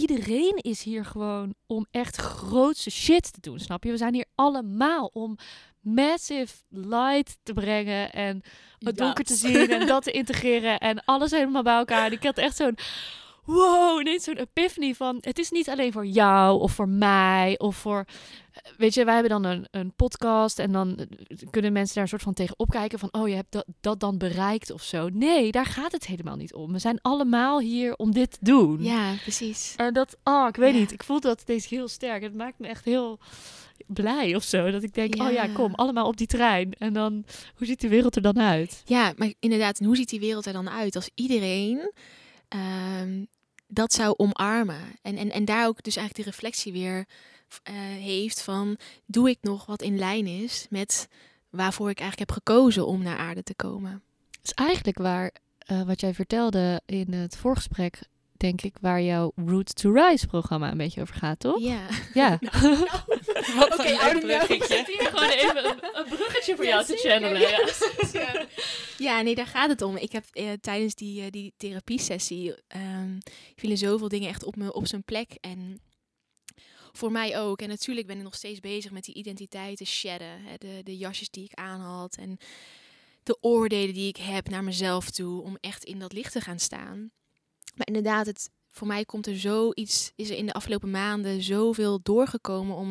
Iedereen is hier gewoon om echt grootste shit te doen, snap je? We zijn hier allemaal om massive light te brengen en het donker te zien en dat te integreren en alles helemaal bij elkaar. En ik had echt zo'n wow, ineens zo'n epiphany van het is niet alleen voor jou of voor mij of voor weet je, wij hebben dan een, een podcast en dan eh, kunnen mensen daar een soort van tegen opkijken van oh, je hebt dat, dat dan bereikt of zo. Nee, daar gaat het helemaal niet om. We zijn allemaal hier om dit te doen. Ja, precies. En dat, oh, ik weet Ja. niet. Ik voel dat deze heel sterk. Het maakt me echt heel blij of zo. Dat ik denk, oh ja, kom, allemaal op die trein. En dan, hoe ziet de wereld er dan uit? Ja, maar inderdaad, en hoe ziet die wereld er dan uit als iedereen ehm, dat zou omarmen? En, en, en daar ook dus eigenlijk die reflectie weer eh, heeft van, doe ik nog wat in lijn is met waarvoor ik eigenlijk heb gekozen om naar aarde te komen? Het is eigenlijk waar, eh, wat jij vertelde in het voorgesprek, denk ik, waar jouw Route to Rise programma een beetje over gaat, toch? Ja. Ja. Wat Oké, een leuk bruggetje. Hier gewoon even een, een bruggetje voor Ja, jou te zeker. channelen. Ja, Ja. ja. Nee, daar gaat het om. Ik heb eh, tijdens die, eh, die therapiesessie ehm vielen zoveel dingen echt op me op zijn plek. En voor mij ook. En natuurlijk ben ik nog steeds bezig met die identiteit te shedden. Hè, de, de jasjes die ik aan had. En de oordelen die ik heb naar mezelf toe. Om echt in dat licht te gaan staan. Maar inderdaad, het, voor mij komt er zoiets, is er in de afgelopen maanden zoveel doorgekomen om,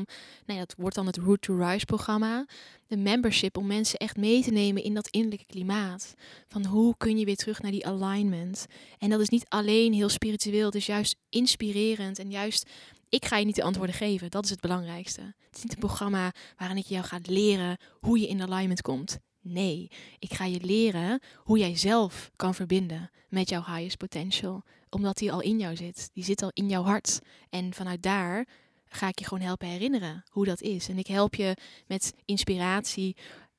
nou ja, dat wordt dan het Root to Rise programma, de membership, om mensen echt mee te nemen in dat innerlijke klimaat. Van hoe kun je weer terug naar die alignment? En dat is niet alleen heel spiritueel, het is juist inspirerend en juist, ik ga je niet de antwoorden geven, dat is het belangrijkste. Het is niet een programma waarin ik jou ga leren hoe je in alignment komt. Nee, ik ga je leren hoe jij zelf kan verbinden met jouw highest potential omdat die al in jou zit. Die zit al in jouw hart. En vanuit daar ga ik je gewoon helpen herinneren hoe dat is. En ik help je met inspiratie.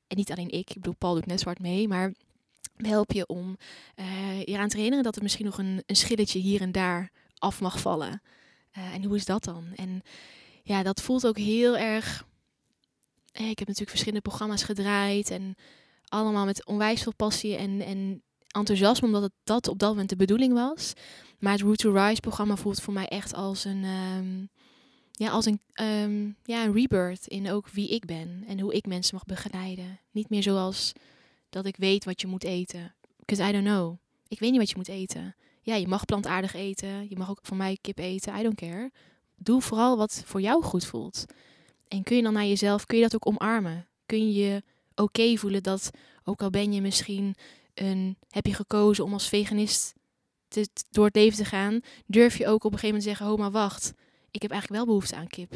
En niet alleen ik, ik bedoel, Paul doet net zwart mee, maar we helpen je om eh, je eraan te herinneren dat er misschien nog een, een schilletje hier en daar af mag vallen. Eh, en hoe is dat dan? En ja, dat voelt ook heel erg. eh, ik heb natuurlijk verschillende programma's gedraaid en allemaal met onwijs veel passie en, en enthousiasme, omdat het dat op dat moment de bedoeling was. Maar het Root to Rise programma voelt voor mij echt als een, ehm, ja, als een, ehm, ja, een rebirth in ook wie ik ben en hoe ik mensen mag begeleiden. Niet meer zoals dat ik weet wat je moet eten. Because I don't know. Ik weet niet wat je moet eten. Ja, je mag plantaardig eten. Je mag ook van mij kip eten. I don't care. Doe vooral wat voor jou goed voelt. En kun je dan naar jezelf, kun je dat ook omarmen? Kun je je oké voelen dat, ook al ben je misschien een, heb je gekozen om als veganist te, door het leven te gaan, durf je ook op een gegeven moment zeggen: Oh, maar wacht, ik heb eigenlijk wel behoefte aan kip.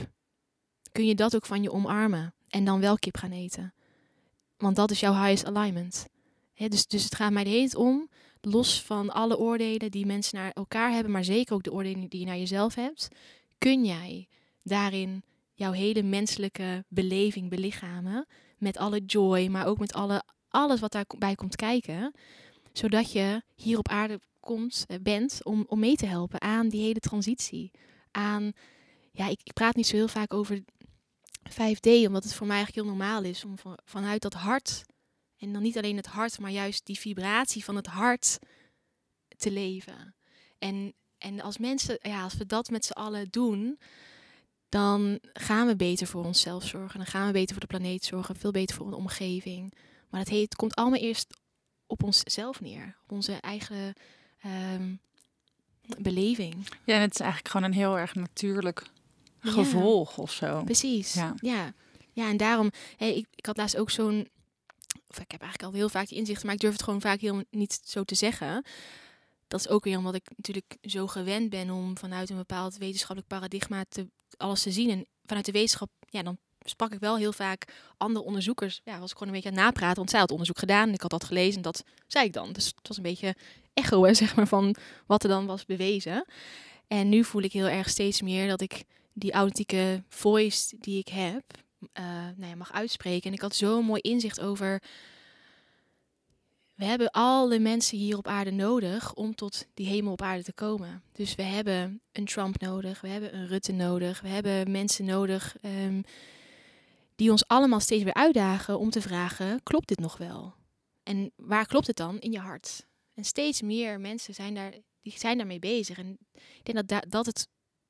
Kun je dat ook van je omarmen en dan wel kip gaan eten? Want dat is jouw highest alignment. Dus, dus het gaat mij de hele om, los van alle oordelen die mensen naar elkaar hebben, maar zeker ook de oordelen die je naar jezelf hebt, kun jij daarin jouw hele menselijke beleving belichamen. Met alle joy, maar ook met alle, alles wat daarbij komt kijken. Zodat je hier op aarde komt, eh, bent om, om mee te helpen aan die hele transitie. Aan, ja, ik, ik praat niet zo heel vaak over 5D, omdat het voor mij eigenlijk heel normaal is om van, vanuit dat hart, en dan niet alleen het hart, maar juist die vibratie van het hart te leven. En, en als mensen, ja, als we dat met z'n allen doen, dan gaan we beter voor onszelf zorgen. Dan gaan we beter voor de planeet zorgen, veel beter voor de omgeving. Maar het, heet, het komt allemaal eerst op onszelf neer, op onze eigen um, beleving. Ja, en het is eigenlijk gewoon een heel erg natuurlijk gevolg of zo. Precies. Ja, ja. ja en daarom, hey, ik, ik had laatst ook zo'n, of ik heb eigenlijk al heel vaak die inzichten, maar ik durf het gewoon vaak heel niet zo te zeggen. Dat is ook weer omdat ik natuurlijk zo gewend ben om vanuit een bepaald wetenschappelijk paradigma te, alles te zien. En vanuit de wetenschap, ja, dan sprak ik wel heel vaak andere onderzoekers. Ja, was ik gewoon een beetje aan napraten, want zij had onderzoek gedaan. Ik had dat gelezen en dat zei ik dan. Dus het was een beetje echo, zeg maar, van wat er dan was bewezen. En nu voel ik heel erg steeds meer dat ik die authentieke voice die ik heb, uh, nou ja, mag uitspreken. En ik had zo'n mooi inzicht over we hebben alle mensen hier op aarde nodig om tot die hemel op aarde te komen. Dus we hebben een Trump nodig, we hebben een Rutte nodig, we hebben mensen nodig um, die ons allemaal steeds weer uitdagen om te vragen: klopt dit nog wel? En waar klopt het dan? In je hart. En steeds meer mensen zijn, daar, die zijn daarmee bezig. En ik denk dat dat het,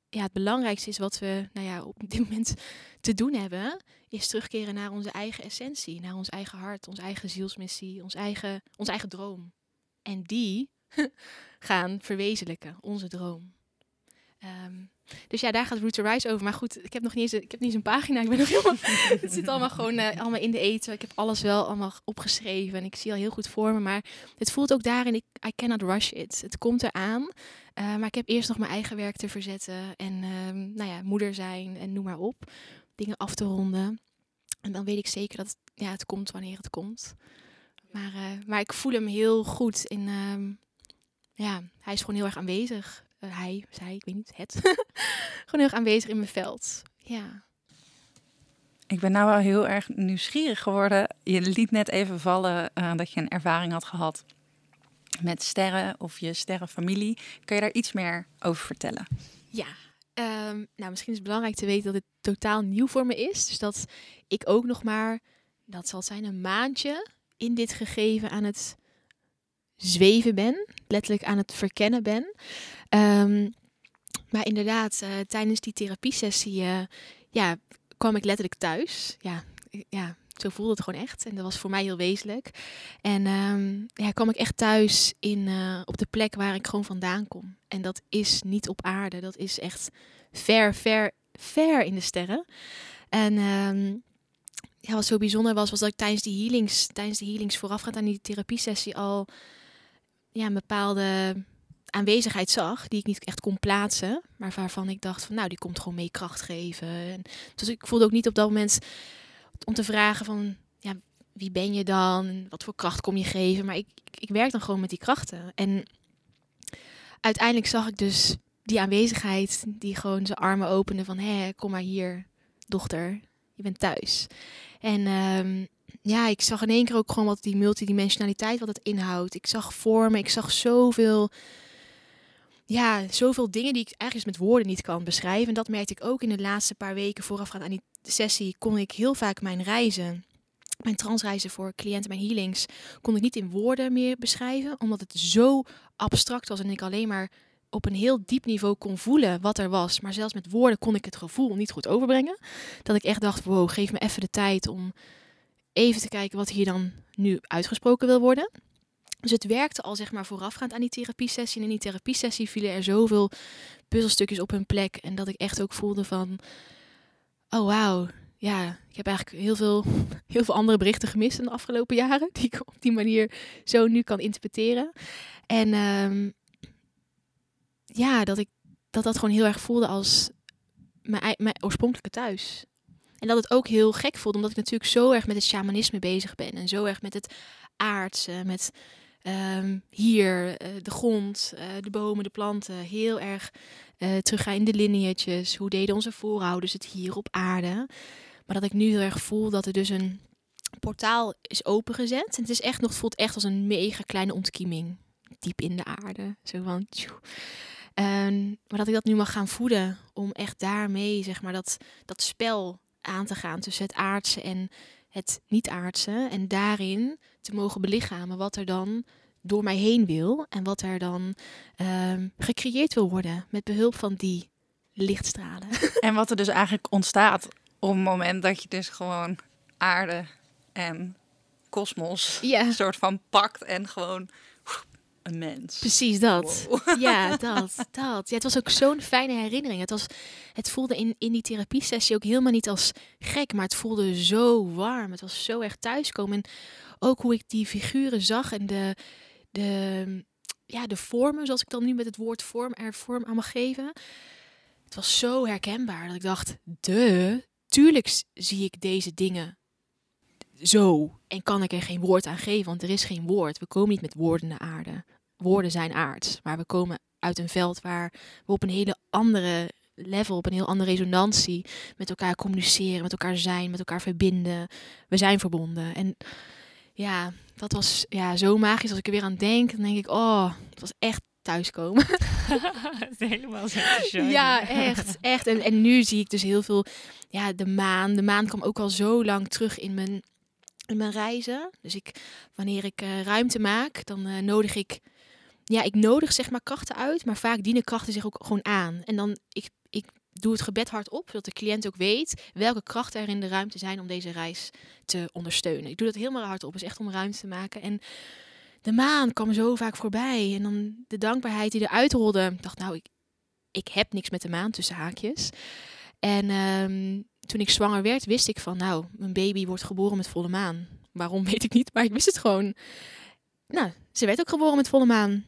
ja, het belangrijkste is wat we nou ja, op dit moment te doen hebben, is terugkeren naar onze eigen essentie, naar ons eigen hart, onze eigen zielsmissie, ons eigen, ons eigen droom. En die gaan verwezenlijken, onze droom. Um, dus ja, daar gaat Root to Rise over. Maar goed, ik heb nog niet eens, ik heb niet een pagina. Ik ben nog helemaal, het zit allemaal gewoon uh, allemaal in de eten. Ik heb alles wel allemaal opgeschreven en ik zie al heel goed voor me. Maar het voelt ook daarin, ik, I cannot rush it. Het komt eraan. Uh, maar ik heb eerst nog mijn eigen werk te verzetten. En um, nou ja, moeder zijn en noem maar op. Dingen af te ronden. En dan weet ik zeker dat ja, het komt wanneer het komt. Maar, uh, maar ik voel hem heel goed in... Um, ja, hij is gewoon heel erg aanwezig. Uh, hij, zij, ik weet niet, het. gewoon heel erg aanwezig in mijn veld. Ja. Ik ben nou wel heel erg nieuwsgierig geworden. Je liet net even vallen uh, dat je een ervaring had gehad met sterren of je sterrenfamilie. Kun je daar iets meer over vertellen? Ja, um, nou misschien is het belangrijk te weten dat het totaal nieuw voor me is. Dus dat ik ook nog maar, dat zal zijn, een maandje in dit gegeven aan het zweven ben. Letterlijk aan het verkennen ben. Um, maar inderdaad, uh, tijdens die therapiesessie uh, ja, kwam ik letterlijk thuis. Ja, ja, zo voelde het gewoon echt. En dat was voor mij heel wezenlijk. En um, ja, kwam ik echt thuis in, op de plek waar ik gewoon vandaan kom. En dat is niet op aarde. Dat is echt ver, ver, ver in de sterren. En um, ja, wat zo bijzonder was, was dat ik tijdens die healings, tijdens de healings voorafgaand aan die therapiesessie al ja, een bepaalde aanwezigheid zag, die ik niet echt kon plaatsen, maar waarvan ik dacht van nou, die komt gewoon mee kracht geven. En dus ik voelde ook niet op dat moment om te vragen van ja, wie ben je dan? Wat voor kracht kom je geven? Maar ik, ik werk dan gewoon met die krachten. En uiteindelijk zag ik dus die aanwezigheid die gewoon zijn armen opende van hé, kom maar hier, dochter, je bent thuis. En um, ja, ik zag in één keer ook gewoon wat die multidimensionaliteit, wat het inhoudt. Ik zag vormen, ik zag zoveel, ja, zoveel dingen die ik eigenlijk met woorden niet kan beschrijven. En dat merkte ik ook in de laatste paar weken voorafgaand aan die sessie. Kon ik heel vaak mijn reizen, mijn transreizen voor cliënten, mijn healings, kon ik niet in woorden meer beschrijven. Omdat het zo abstract was en ik alleen maar op een heel diep niveau kon voelen wat er was. Maar zelfs met woorden kon ik het gevoel niet goed overbrengen. Dat ik echt dacht, wow, geef me even de tijd om even te kijken wat hier dan nu uitgesproken wil worden. Dus het werkte al zeg maar voorafgaand aan die therapiesessie. En in die therapiesessie vielen er zoveel puzzelstukjes op hun plek. En dat ik echt ook voelde van, oh wauw, ja, ik heb eigenlijk heel veel, heel veel andere berichten gemist in de afgelopen jaren. Die ik op die manier zo nu kan interpreteren. En um, ja, dat ik dat dat gewoon heel erg voelde als mijn, mijn oorspronkelijke thuis. En dat het ook heel gek voelde, omdat ik natuurlijk zo erg met het shamanisme bezig ben. En zo erg met het aardse, met ehm, hier, eh, de grond, eh, de bomen, de planten. Heel erg eh teruggaan in de lineages. Hoe deden onze voorouders het hier op aarde? Maar dat ik nu heel erg voel dat er dus een portaal is opengezet. En het is echt nog, het voelt echt als een mega kleine ontkieming. Diep in de aarde. Zo van... Ehm, maar dat ik dat nu mag gaan voeden. Om echt daarmee, zeg maar, dat, dat spel aan te gaan tussen het aardse en het niet-aardse. En daarin te mogen belichamen wat er dan door mij heen wil. En wat er dan ehm, gecreëerd wil worden. Met behulp van die lichtstralen. En wat er dus eigenlijk ontstaat op het moment dat je dus gewoon aarde en kosmos Ja, een soort van pakt en gewoon een mens. precies dat. Wow. Ja, dat, dat. Ja, het was ook zo'n fijne herinnering. Het, was, het voelde in, in die therapiesessie ook helemaal niet als gek, maar het voelde zo warm. Het was zo erg thuiskomen. En ook hoe ik die figuren zag en de, de, ja, de vormen, zoals ik dan nu met het woord vorm er vorm aan mag geven. Het was zo herkenbaar dat ik dacht, de, tuurlijk zie ik deze dingen zo. En kan ik er geen woord aan geven, want er is geen woord. We komen niet met woorden naar aarde woorden zijn aards. Maar we komen uit een veld waar we op een hele andere level, op een heel andere resonantie met elkaar communiceren, met elkaar zijn, met elkaar verbinden. We zijn verbonden. En ja, dat was ja, zo magisch. Als ik er weer aan denk, dan denk ik, oh, het was echt thuiskomen. Het is helemaal zo. Ja, echt, echt. En, en nu zie ik dus heel veel, ja, de maan. De maan kwam ook al zo lang terug in mijn, in mijn reizen. Dus ik, wanneer ik eh, ruimte maak, dan eh, nodig ik, ja, ik nodig zeg maar krachten uit, maar vaak dienen krachten zich ook gewoon aan. En dan, ik, ik doe het gebed hardop, zodat de cliënt ook weet welke krachten er in de ruimte zijn om deze reis te ondersteunen. Ik doe dat helemaal hardop, dus echt om ruimte te maken. En de maan kwam zo vaak voorbij. En dan de dankbaarheid die eruit rolde. Ik dacht, nou, ik, ik heb niks met de maan tussen haakjes. En ehm, toen ik zwanger werd, wist ik van, nou, mijn baby wordt geboren met volle maan. Waarom weet ik niet, maar ik wist het gewoon. Nou, ze werd ook geboren met volle maan.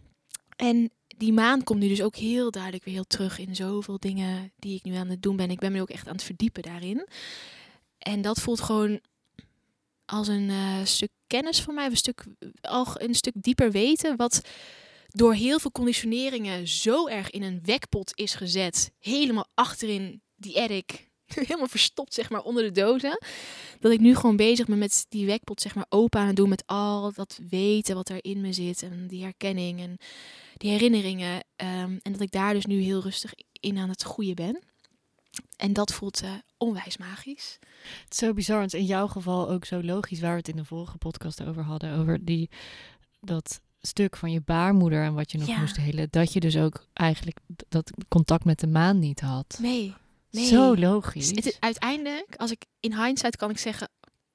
En die maan komt nu dus ook heel duidelijk weer heel terug in zoveel dingen die ik nu aan het doen ben. Ik ben me ook echt aan het verdiepen daarin. En dat voelt gewoon als een eh, stuk kennis voor mij, een stuk, al een stuk dieper weten, wat door heel veel conditioneringen zo erg in een wekpot is gezet, helemaal achterin die attic, helemaal verstopt zeg maar onder de dozen, dat ik nu gewoon bezig ben met die wekpot zeg maar open aan het doen met al dat weten wat er in me zit en die herkenning en die herinneringen ehm, en dat ik daar dus nu heel rustig in aan het groeien ben. En dat voelt eh, onwijs magisch. Het is zo bizar. Het is in jouw geval ook zo logisch waar we het in de vorige podcast over hadden. Over die, dat stuk van je baarmoeder en wat je nog Ja. moest helen. Dat je dus ook eigenlijk dat contact met de maan niet had. Nee, nee. Zo logisch. Het is, uiteindelijk, als ik in hindsight kan ik zeggen,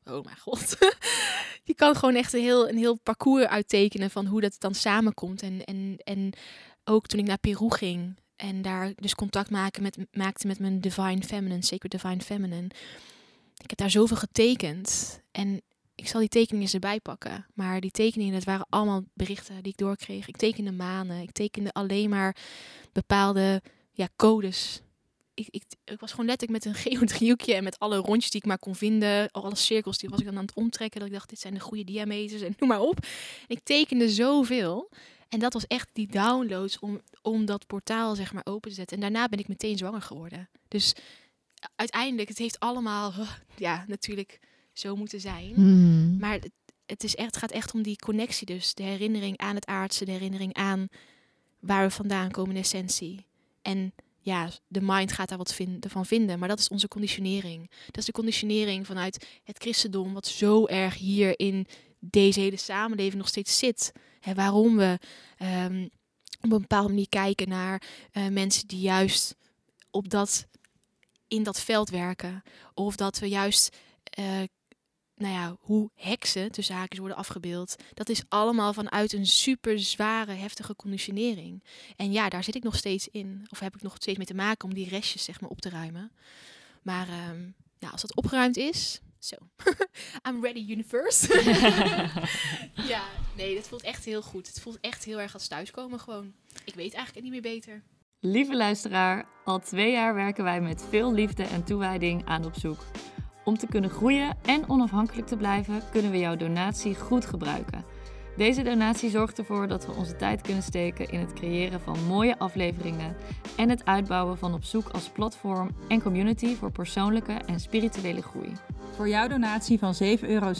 oh mijn god. Je kan gewoon echt een heel, een heel parcours uittekenen van hoe dat dan samenkomt. En, en, en ook toen ik naar Peru ging en daar dus contact maken met, maakte met mijn Divine Feminine, Sacred Divine Feminine. Ik heb daar zoveel getekend. En ik zal die tekeningen erbij pakken. Maar die tekeningen, dat waren allemaal berichten die ik doorkreeg. Ik tekende manen. Ik tekende alleen maar bepaalde ja, codes ik, ik, ik was gewoon letterlijk met een geodriehoekje en met alle rondjes die ik maar kon vinden, alle cirkels, die was ik dan aan het omtrekken. Dat ik dacht, dit zijn de goede diameters en noem maar op. En ik tekende zoveel. En dat was echt die downloads om, om dat portaal zeg maar open te zetten. En daarna ben ik meteen zwanger geworden. Dus uiteindelijk, het heeft allemaal, ja, natuurlijk zo moeten zijn. Hmm. Maar het, het, is echt, het gaat echt om die connectie dus. De herinnering aan het aardse, de herinnering aan waar we vandaan komen in essentie. En ja, de mind gaat daar wat vin- van vinden. Maar dat is onze conditionering. Dat is de conditionering vanuit het christendom, wat zo erg hier in deze hele samenleving nog steeds zit. En waarom we ehm, op een bepaalde manier kijken naar eh, mensen die juist op dat, in dat veld werken. Of dat we juist eh, nou ja, hoe heksen tussen haakjes worden afgebeeld. Dat is allemaal vanuit een super zware, heftige conditionering. En ja, daar zit ik nog steeds in. Of heb ik nog steeds mee te maken om die restjes zeg maar op te ruimen. Maar ehm, ja, als dat opgeruimd is, zo. I'm ready, universe. ja, nee, dat voelt echt heel goed. Het voelt echt heel erg als thuiskomen gewoon. Ik weet eigenlijk niet meer beter. Lieve luisteraar, al twee jaar werken wij met veel liefde en toewijding aan op zoek. Om te kunnen groeien en onafhankelijk te blijven, kunnen we jouw donatie goed gebruiken. Deze donatie zorgt ervoor dat we onze tijd kunnen steken in het creëren van mooie afleveringen en het uitbouwen van op zoek als platform en community voor persoonlijke en spirituele groei. Voor jouw donatie van 7,77 euro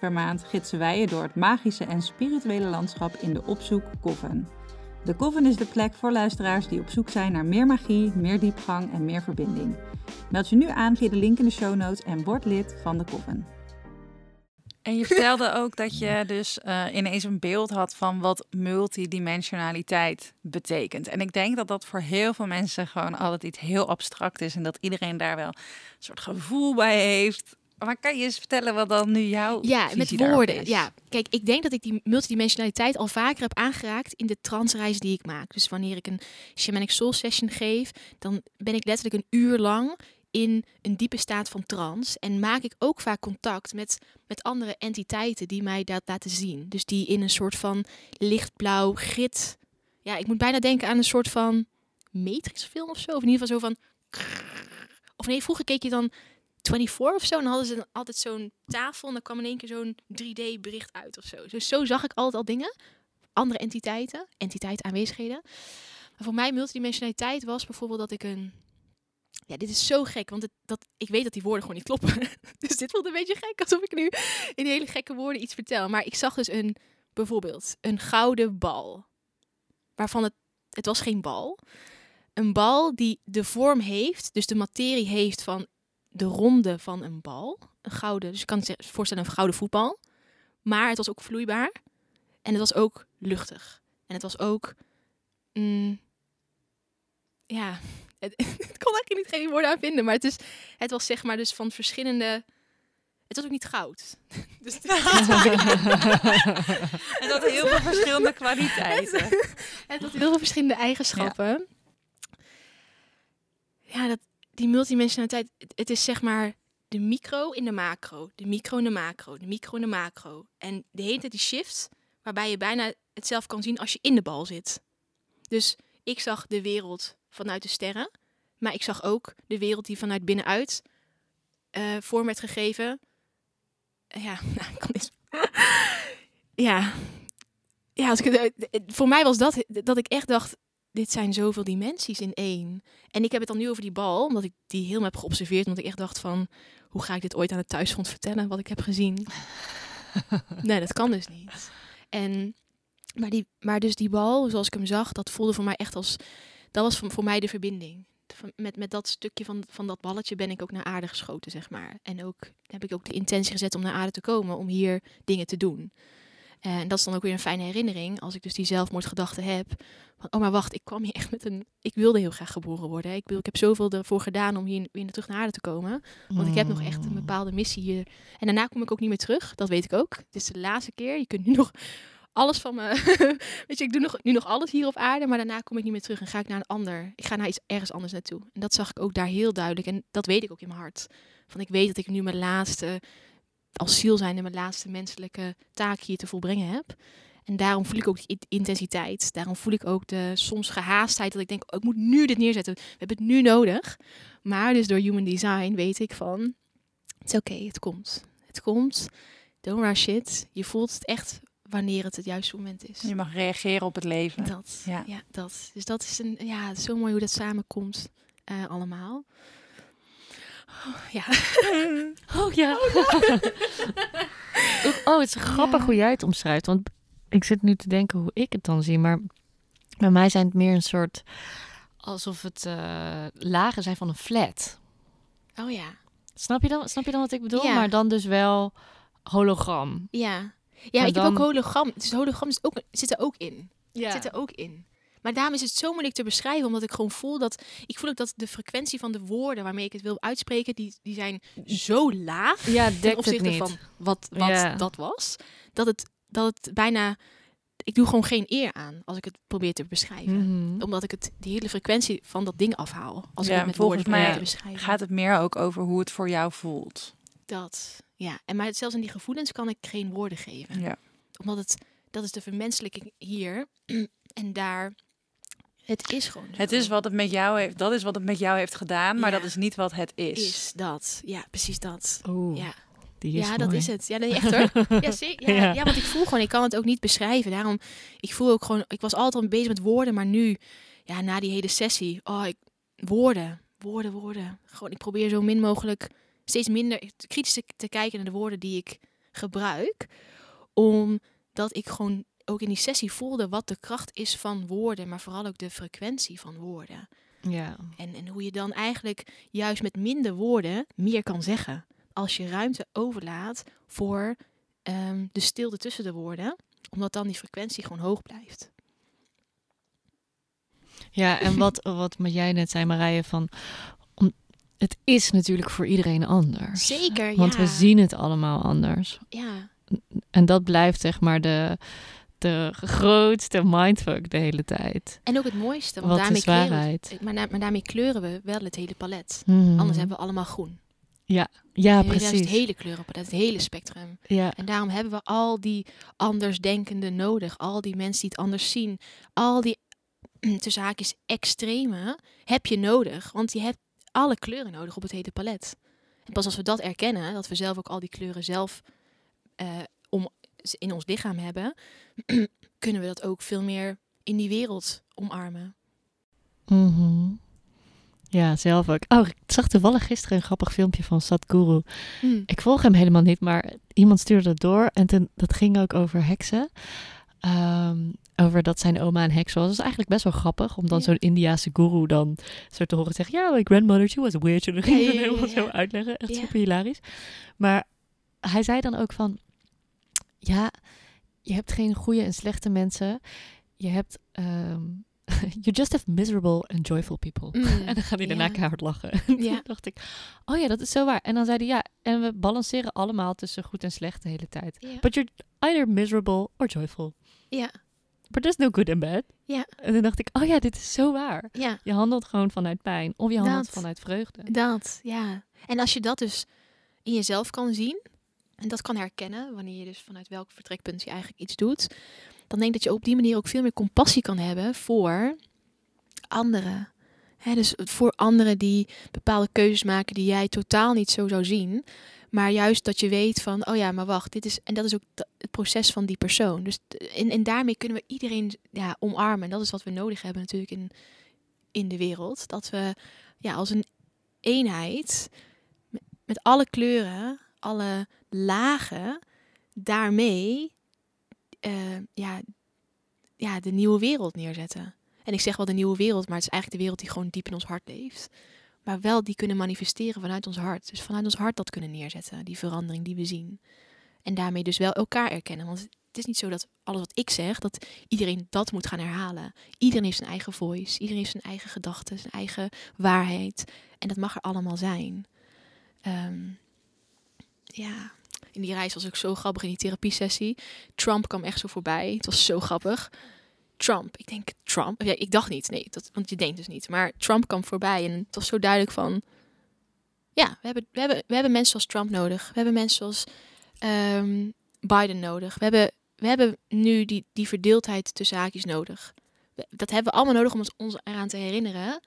per maand gidsen wij je door het magische en spirituele landschap in de Opzoek Coven. De Coven is de plek voor luisteraars die op zoek zijn naar meer magie, meer diepgang en meer verbinding. Meld je nu aan via de link in de show notes en word lid van de Coven. En je vertelde ook dat je dus uh, ineens een beeld had van wat multidimensionaliteit betekent. En ik denk dat dat voor heel veel mensen gewoon altijd iets heel abstract is en dat iedereen daar wel een soort gevoel bij heeft. Maar kan je eens vertellen wat dan nu jouw Ja, met woorden. Is? Ja, kijk, ik denk dat ik die multidimensionaliteit al vaker heb aangeraakt in de transreis die ik maak. Dus wanneer ik een shamanic soul session geef, dan ben ik letterlijk een uur lang in een diepe staat van trance. En maak ik ook vaak contact met, met andere entiteiten die mij dat laten zien. Dus die in een soort van lichtblauw grit. Ja, ik moet bijna denken aan een soort van Matrix-film of zo. Of in ieder geval zo van. Of nee, vroeger keek je dan 24 of zo. En dan hadden ze altijd zo'n tafel. En dan kwam in één keer zo'n 3D-bericht uit of zo. Dus zo zag ik altijd al dingen. Andere entiteiten, entiteiten, aanwezigheden. Maar voor mij multidimensionaliteit was bijvoorbeeld dat ik een ja, dit is zo gek, want het, dat, ik weet dat die woorden gewoon niet kloppen. dus dit voelt een beetje gek, alsof ik nu in hele gekke woorden iets vertel. Maar ik zag dus een, bijvoorbeeld, een gouden bal. Waarvan het, het was geen bal. Een bal die de vorm heeft, dus de materie heeft van de ronde van een bal. Een gouden, dus je kan je voorstellen een gouden voetbal. Maar het was ook vloeibaar. En het was ook luchtig. En het was ook... Mm, ja, het, ik kon eigenlijk niet geen woorden aan vinden, maar het, is, het was zeg maar dus van verschillende... Het was ook niet goud. Dus het had heel veel verschillende kwaliteiten. Het had heel veel verschillende eigenschappen. Ja, dat, die multidimensionaliteit, het, het is zeg maar de micro in de macro, de micro in de macro, de micro in de macro. En de hele tijd die shift, waarbij je bijna het zelf kan zien als je in de bal zit. Dus ik zag de wereld vanuit de sterren. Maar ik zag ook de wereld die vanuit binnenuit uh, vorm werd gegeven. Uh, ja, nou, ja. Ja, als ik eh, voor mij was dat dat ik echt dacht: dit zijn zoveel dimensies in één. En ik heb het dan nu over die bal, omdat ik die helemaal heb geobserveerd. Omdat ik echt dacht: van hoe ga ik dit ooit aan het thuisfront vertellen wat ik heb gezien? nee, dat kan dus niet. En maar, die, maar dus die bal, zoals ik hem zag, dat voelde voor mij echt als dat was voor, mij de verbinding. Met, met dat stukje van, van dat balletje ben ik ook naar aarde geschoten, zeg maar. En ook heb ik ook de intentie gezet om naar aarde te komen, om hier dingen te doen. En dat is dan ook weer een fijne herinnering, als ik dus die zelfmoordgedachte heb. Van, oh, maar wacht, ik kwam hier echt met een... Ik wilde heel graag geboren worden. Ik, ik heb zoveel ervoor gedaan om hier weer terug naar aarde te komen. Want ik heb nog echt een mm. bepaalde missie hier. En daarna kom ik ook niet meer terug, dat weet ik ook. Dit is de laatste keer. Je kunt nu nog alles van me. Weet je, ik doe nog, nu nog alles hier op aarde, maar daarna kom ik niet meer terug en ga ik naar een ander. Ik ga naar iets ergens anders naartoe. En dat zag ik ook daar heel duidelijk. En dat weet ik ook in mijn hart. Van ik weet dat ik nu mijn laatste, als ziel zijn, mijn laatste menselijke taak hier te volbrengen heb. En daarom voel ik ook die intensiteit. Daarom voel ik ook de soms gehaastheid dat ik denk, oh, ik moet nu dit neerzetten. We hebben het nu nodig. Maar dus door human design weet ik van, het is oké, het komt. Het komt. Don't rush it. Je voelt het echt wanneer het het juiste moment is. Je mag reageren op het leven. Dat, ja. ja dat. Dus dat is een, ja, zo mooi hoe dat samenkomt uh, allemaal. Oh, ja. Oh ja. oh, het is grappig hoe jij het omschrijft. Want ik zit nu te denken hoe ik het dan zie. Maar bij mij zijn het meer een soort... Alsof het uh, lagen zijn van een flat. Oh ja. Snap je dan, snap je dan wat ik bedoel? Ja. Maar dan dus wel hologram. Ja. Ja, ik heb ook hologram. Dus hologram is ook, zit er ook in. Ja. Zit er ook in. Maar daarom is het zo moeilijk te beschrijven, omdat ik gewoon voel dat ik voel ook dat de frequentie van de woorden waarmee ik het wil uitspreken, die, die zijn zo laag ja, ten opzichte van wat, wat dat was, dat het, dat het bijna ik doe gewoon geen eer aan als ik het probeer te beschrijven. Mhm. Omdat ik het, de hele frequentie van dat ding afhaal. Als ik het met volgens woorden mij beschrijven. gaat het meer ook over hoe het voor jou voelt. Dat, ja, en maar zelfs in die gevoelens kan ik geen woorden geven. Ja. Omdat het, dat is de vermenselijking hier. en daar Het is gewoon zo. Het is wat het met jou heeft, dat is wat het met jou heeft gedaan, maar Ja. dat is niet wat het is. Is dat. Ja, precies dat. Oeh, Ja, die is ja dat is het. Ja, nee, echt hoor. Ja, zeker. Ja, Ja. ja. want ik voel gewoon, ik kan het ook niet beschrijven. Daarom, ik voel ook gewoon, ik was altijd al bezig met woorden, maar nu, ja, na die hele sessie, oh, ik, woorden, woorden, woorden. Gewoon, ik probeer zo min mogelijk, steeds minder kritisch te, te kijken naar de woorden die ik gebruik. Omdat ik gewoon ook in die sessie voelde wat de kracht is van woorden, maar vooral ook de frequentie van woorden. Ja. En, en hoe je dan eigenlijk juist met minder woorden meer kan zeggen. Als je ruimte overlaat voor ehm, de stilte tussen de woorden. Omdat dan die frequentie gewoon hoog blijft. Ja, en wat, wat jij net zei, Marije, van om, het is natuurlijk voor iedereen anders. Zeker, Want ja. we zien het allemaal anders. Ja, En dat blijft zeg maar de, de grootste mindfuck de hele tijd. en ook het mooiste. Want Wat daarmee is kleuren, waarheid? we- maar, maar daarmee kleuren we wel het hele palet. Mhm. Anders hebben we allemaal groen. Ja, En juist precies. Het hele kleurenpalet, het hele spectrum. Ja, En daarom hebben we al die andersdenkenden nodig. Al die mensen die het anders zien. Al die, tussen haakjes, extreme heb je nodig. Want je hebt alle kleuren nodig op het hele palet. En pas als we dat erkennen, dat we zelf ook al die kleuren zelf eh, om, in ons lichaam hebben, kunnen we dat ook veel meer in die wereld omarmen. Mhm. ja, zelf ook. Oh, ik zag toevallig gisteren een grappig filmpje van Sadhguru. Ik volg hem helemaal niet, maar iemand stuurde het door. En toen, dat ging ook over heksen. Ehm, over dat zijn oma een heks was. Dat is eigenlijk best wel grappig. Om dan Ja. zo'n Indiase guru dan zo te horen zeggen... Ja, my grandmother, she was a witch. En dan ging hij ja, het ja, helemaal zo uitleggen. Echt super hilarisch. Maar hij zei dan ook van... Ja, je hebt geen goede en slechte mensen. Je hebt... ehm, you just have miserable and joyful people. Mm, En dan gaat hij daarna ja. keihard lachen. Ja. Toen dacht ik, oh ja, dat is zo waar. En dan zei hij, ja, en we balanceren allemaal tussen goed en slecht de hele tijd. Ja. But you're either miserable or joyful. Ja, But there's no good and bad. Ja. En toen dacht ik, oh ja, dit is zo waar. ja. Je handelt gewoon vanuit pijn. Of je handelt Dat. vanuit vreugde. Dat, ja. En als je dat dus in jezelf kan zien en dat kan herkennen, wanneer je dus vanuit welk vertrekpunt je eigenlijk iets doet, dan denk ik dat je op die manier ook veel meer compassie kan hebben voor anderen. Dus voor anderen die bepaalde keuzes maken die jij totaal niet zo zou zien. Maar juist dat je weet van, oh ja, maar wacht, dit is. En dat is ook het proces van die persoon. Dus en, en daarmee kunnen we iedereen ja, omarmen. En dat is wat we nodig hebben natuurlijk in, in de wereld. Dat we ja, als een eenheid met alle kleuren, alle lagen, daarmee eh, ja, ja, de nieuwe wereld neerzetten. En ik zeg wel de nieuwe wereld, maar het is eigenlijk de wereld die gewoon diep in ons hart leeft. Maar wel die kunnen manifesteren vanuit ons hart. Dus vanuit ons hart dat kunnen neerzetten, die verandering die we zien. En daarmee dus wel elkaar erkennen. Want het is niet zo dat alles wat ik zeg, dat iedereen dat moet gaan herhalen. Iedereen heeft zijn eigen voice, iedereen heeft zijn eigen gedachten, zijn eigen waarheid. En dat mag er allemaal zijn. Ehm, ja, in die reis was ook zo grappig in die therapiesessie. Trump kwam echt zo voorbij. Het was zo grappig. Trump, ik denk Trump. Ja, ik dacht niet, nee, dat, want je denkt dus niet. Maar Trump kwam voorbij en het was zo duidelijk van... Ja, we hebben, we hebben, we hebben mensen zoals Trump nodig. We hebben mensen zoals ehm, Biden nodig. We hebben, we hebben nu die, die verdeeldheid tussen haakjes nodig. Dat hebben we allemaal nodig om ons eraan te herinneren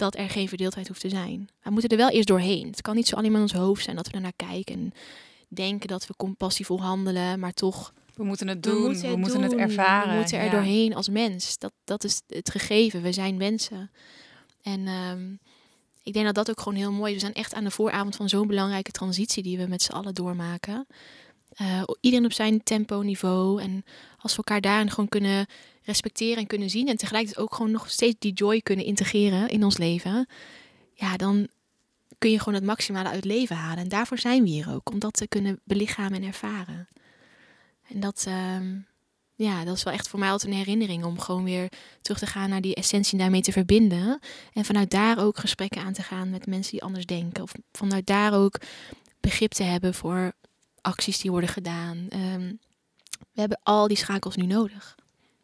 dat er geen verdeeldheid hoeft te zijn. We moeten er wel eerst doorheen. Het kan niet zo alleen maar in ons hoofd zijn dat we ernaar kijken en denken dat we compassievol handelen, maar toch We moeten het doen, we moeten, het ervaren. We moeten er ja. doorheen als mens. Dat, dat is het gegeven. We zijn mensen. En ehm, ik denk dat dat ook gewoon heel mooi is. We zijn echt aan de vooravond van zo'n belangrijke transitie die we met z'n allen doormaken. Eh, iedereen op zijn tempo, niveau. En als we elkaar daarin gewoon kunnen respecteren en kunnen zien. En tegelijkertijd ook gewoon nog steeds die joy kunnen integreren in ons leven. Ja, dan kun je gewoon het maximale uit leven halen. En daarvoor zijn we hier ook. Om dat te kunnen belichamen en ervaren. En dat, ehm, ja, dat is wel echt voor mij altijd een herinnering om gewoon weer terug te gaan naar die essentie en daarmee te verbinden. En vanuit daar ook gesprekken aan te gaan met mensen die anders denken. Of vanuit daar ook begrip te hebben voor acties die worden gedaan. Ehm, we hebben al die schakels nu nodig.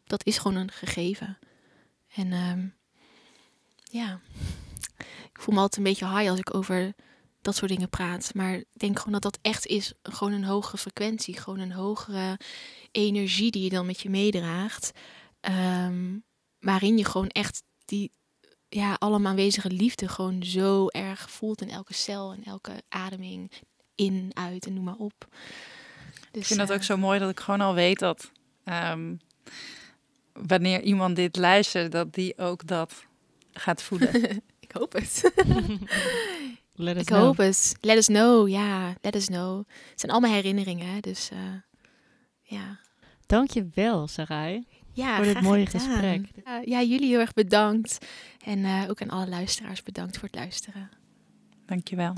Dat is gewoon een gegeven. En ehm, ja, ik voel me altijd een beetje high als ik over dat soort dingen praat. Maar ik denk gewoon dat dat echt is. Gewoon een hogere frequentie. Gewoon een hogere energie die je dan met je meedraagt. Ehm, waarin je gewoon echt die ja, allemaal aanwezige liefde gewoon zo erg voelt in elke cel en elke ademing, in, uit en noem maar op. Dus, ik vind dat eh, ook zo mooi dat ik gewoon al weet dat ehm, wanneer iemand dit luistert, dat die ook dat gaat voelen. ik hoop het. Let us ik know. hoop het. Let us know, ja, let us know. Het zijn allemaal herinneringen, hè, dus eh, ja. Dank je wel, Sarai. Ja, Voor dit mooie gedaan. gesprek. Ja, ja, jullie heel erg bedankt. En eh, ook aan alle luisteraars bedankt voor het luisteren. Dankjewel.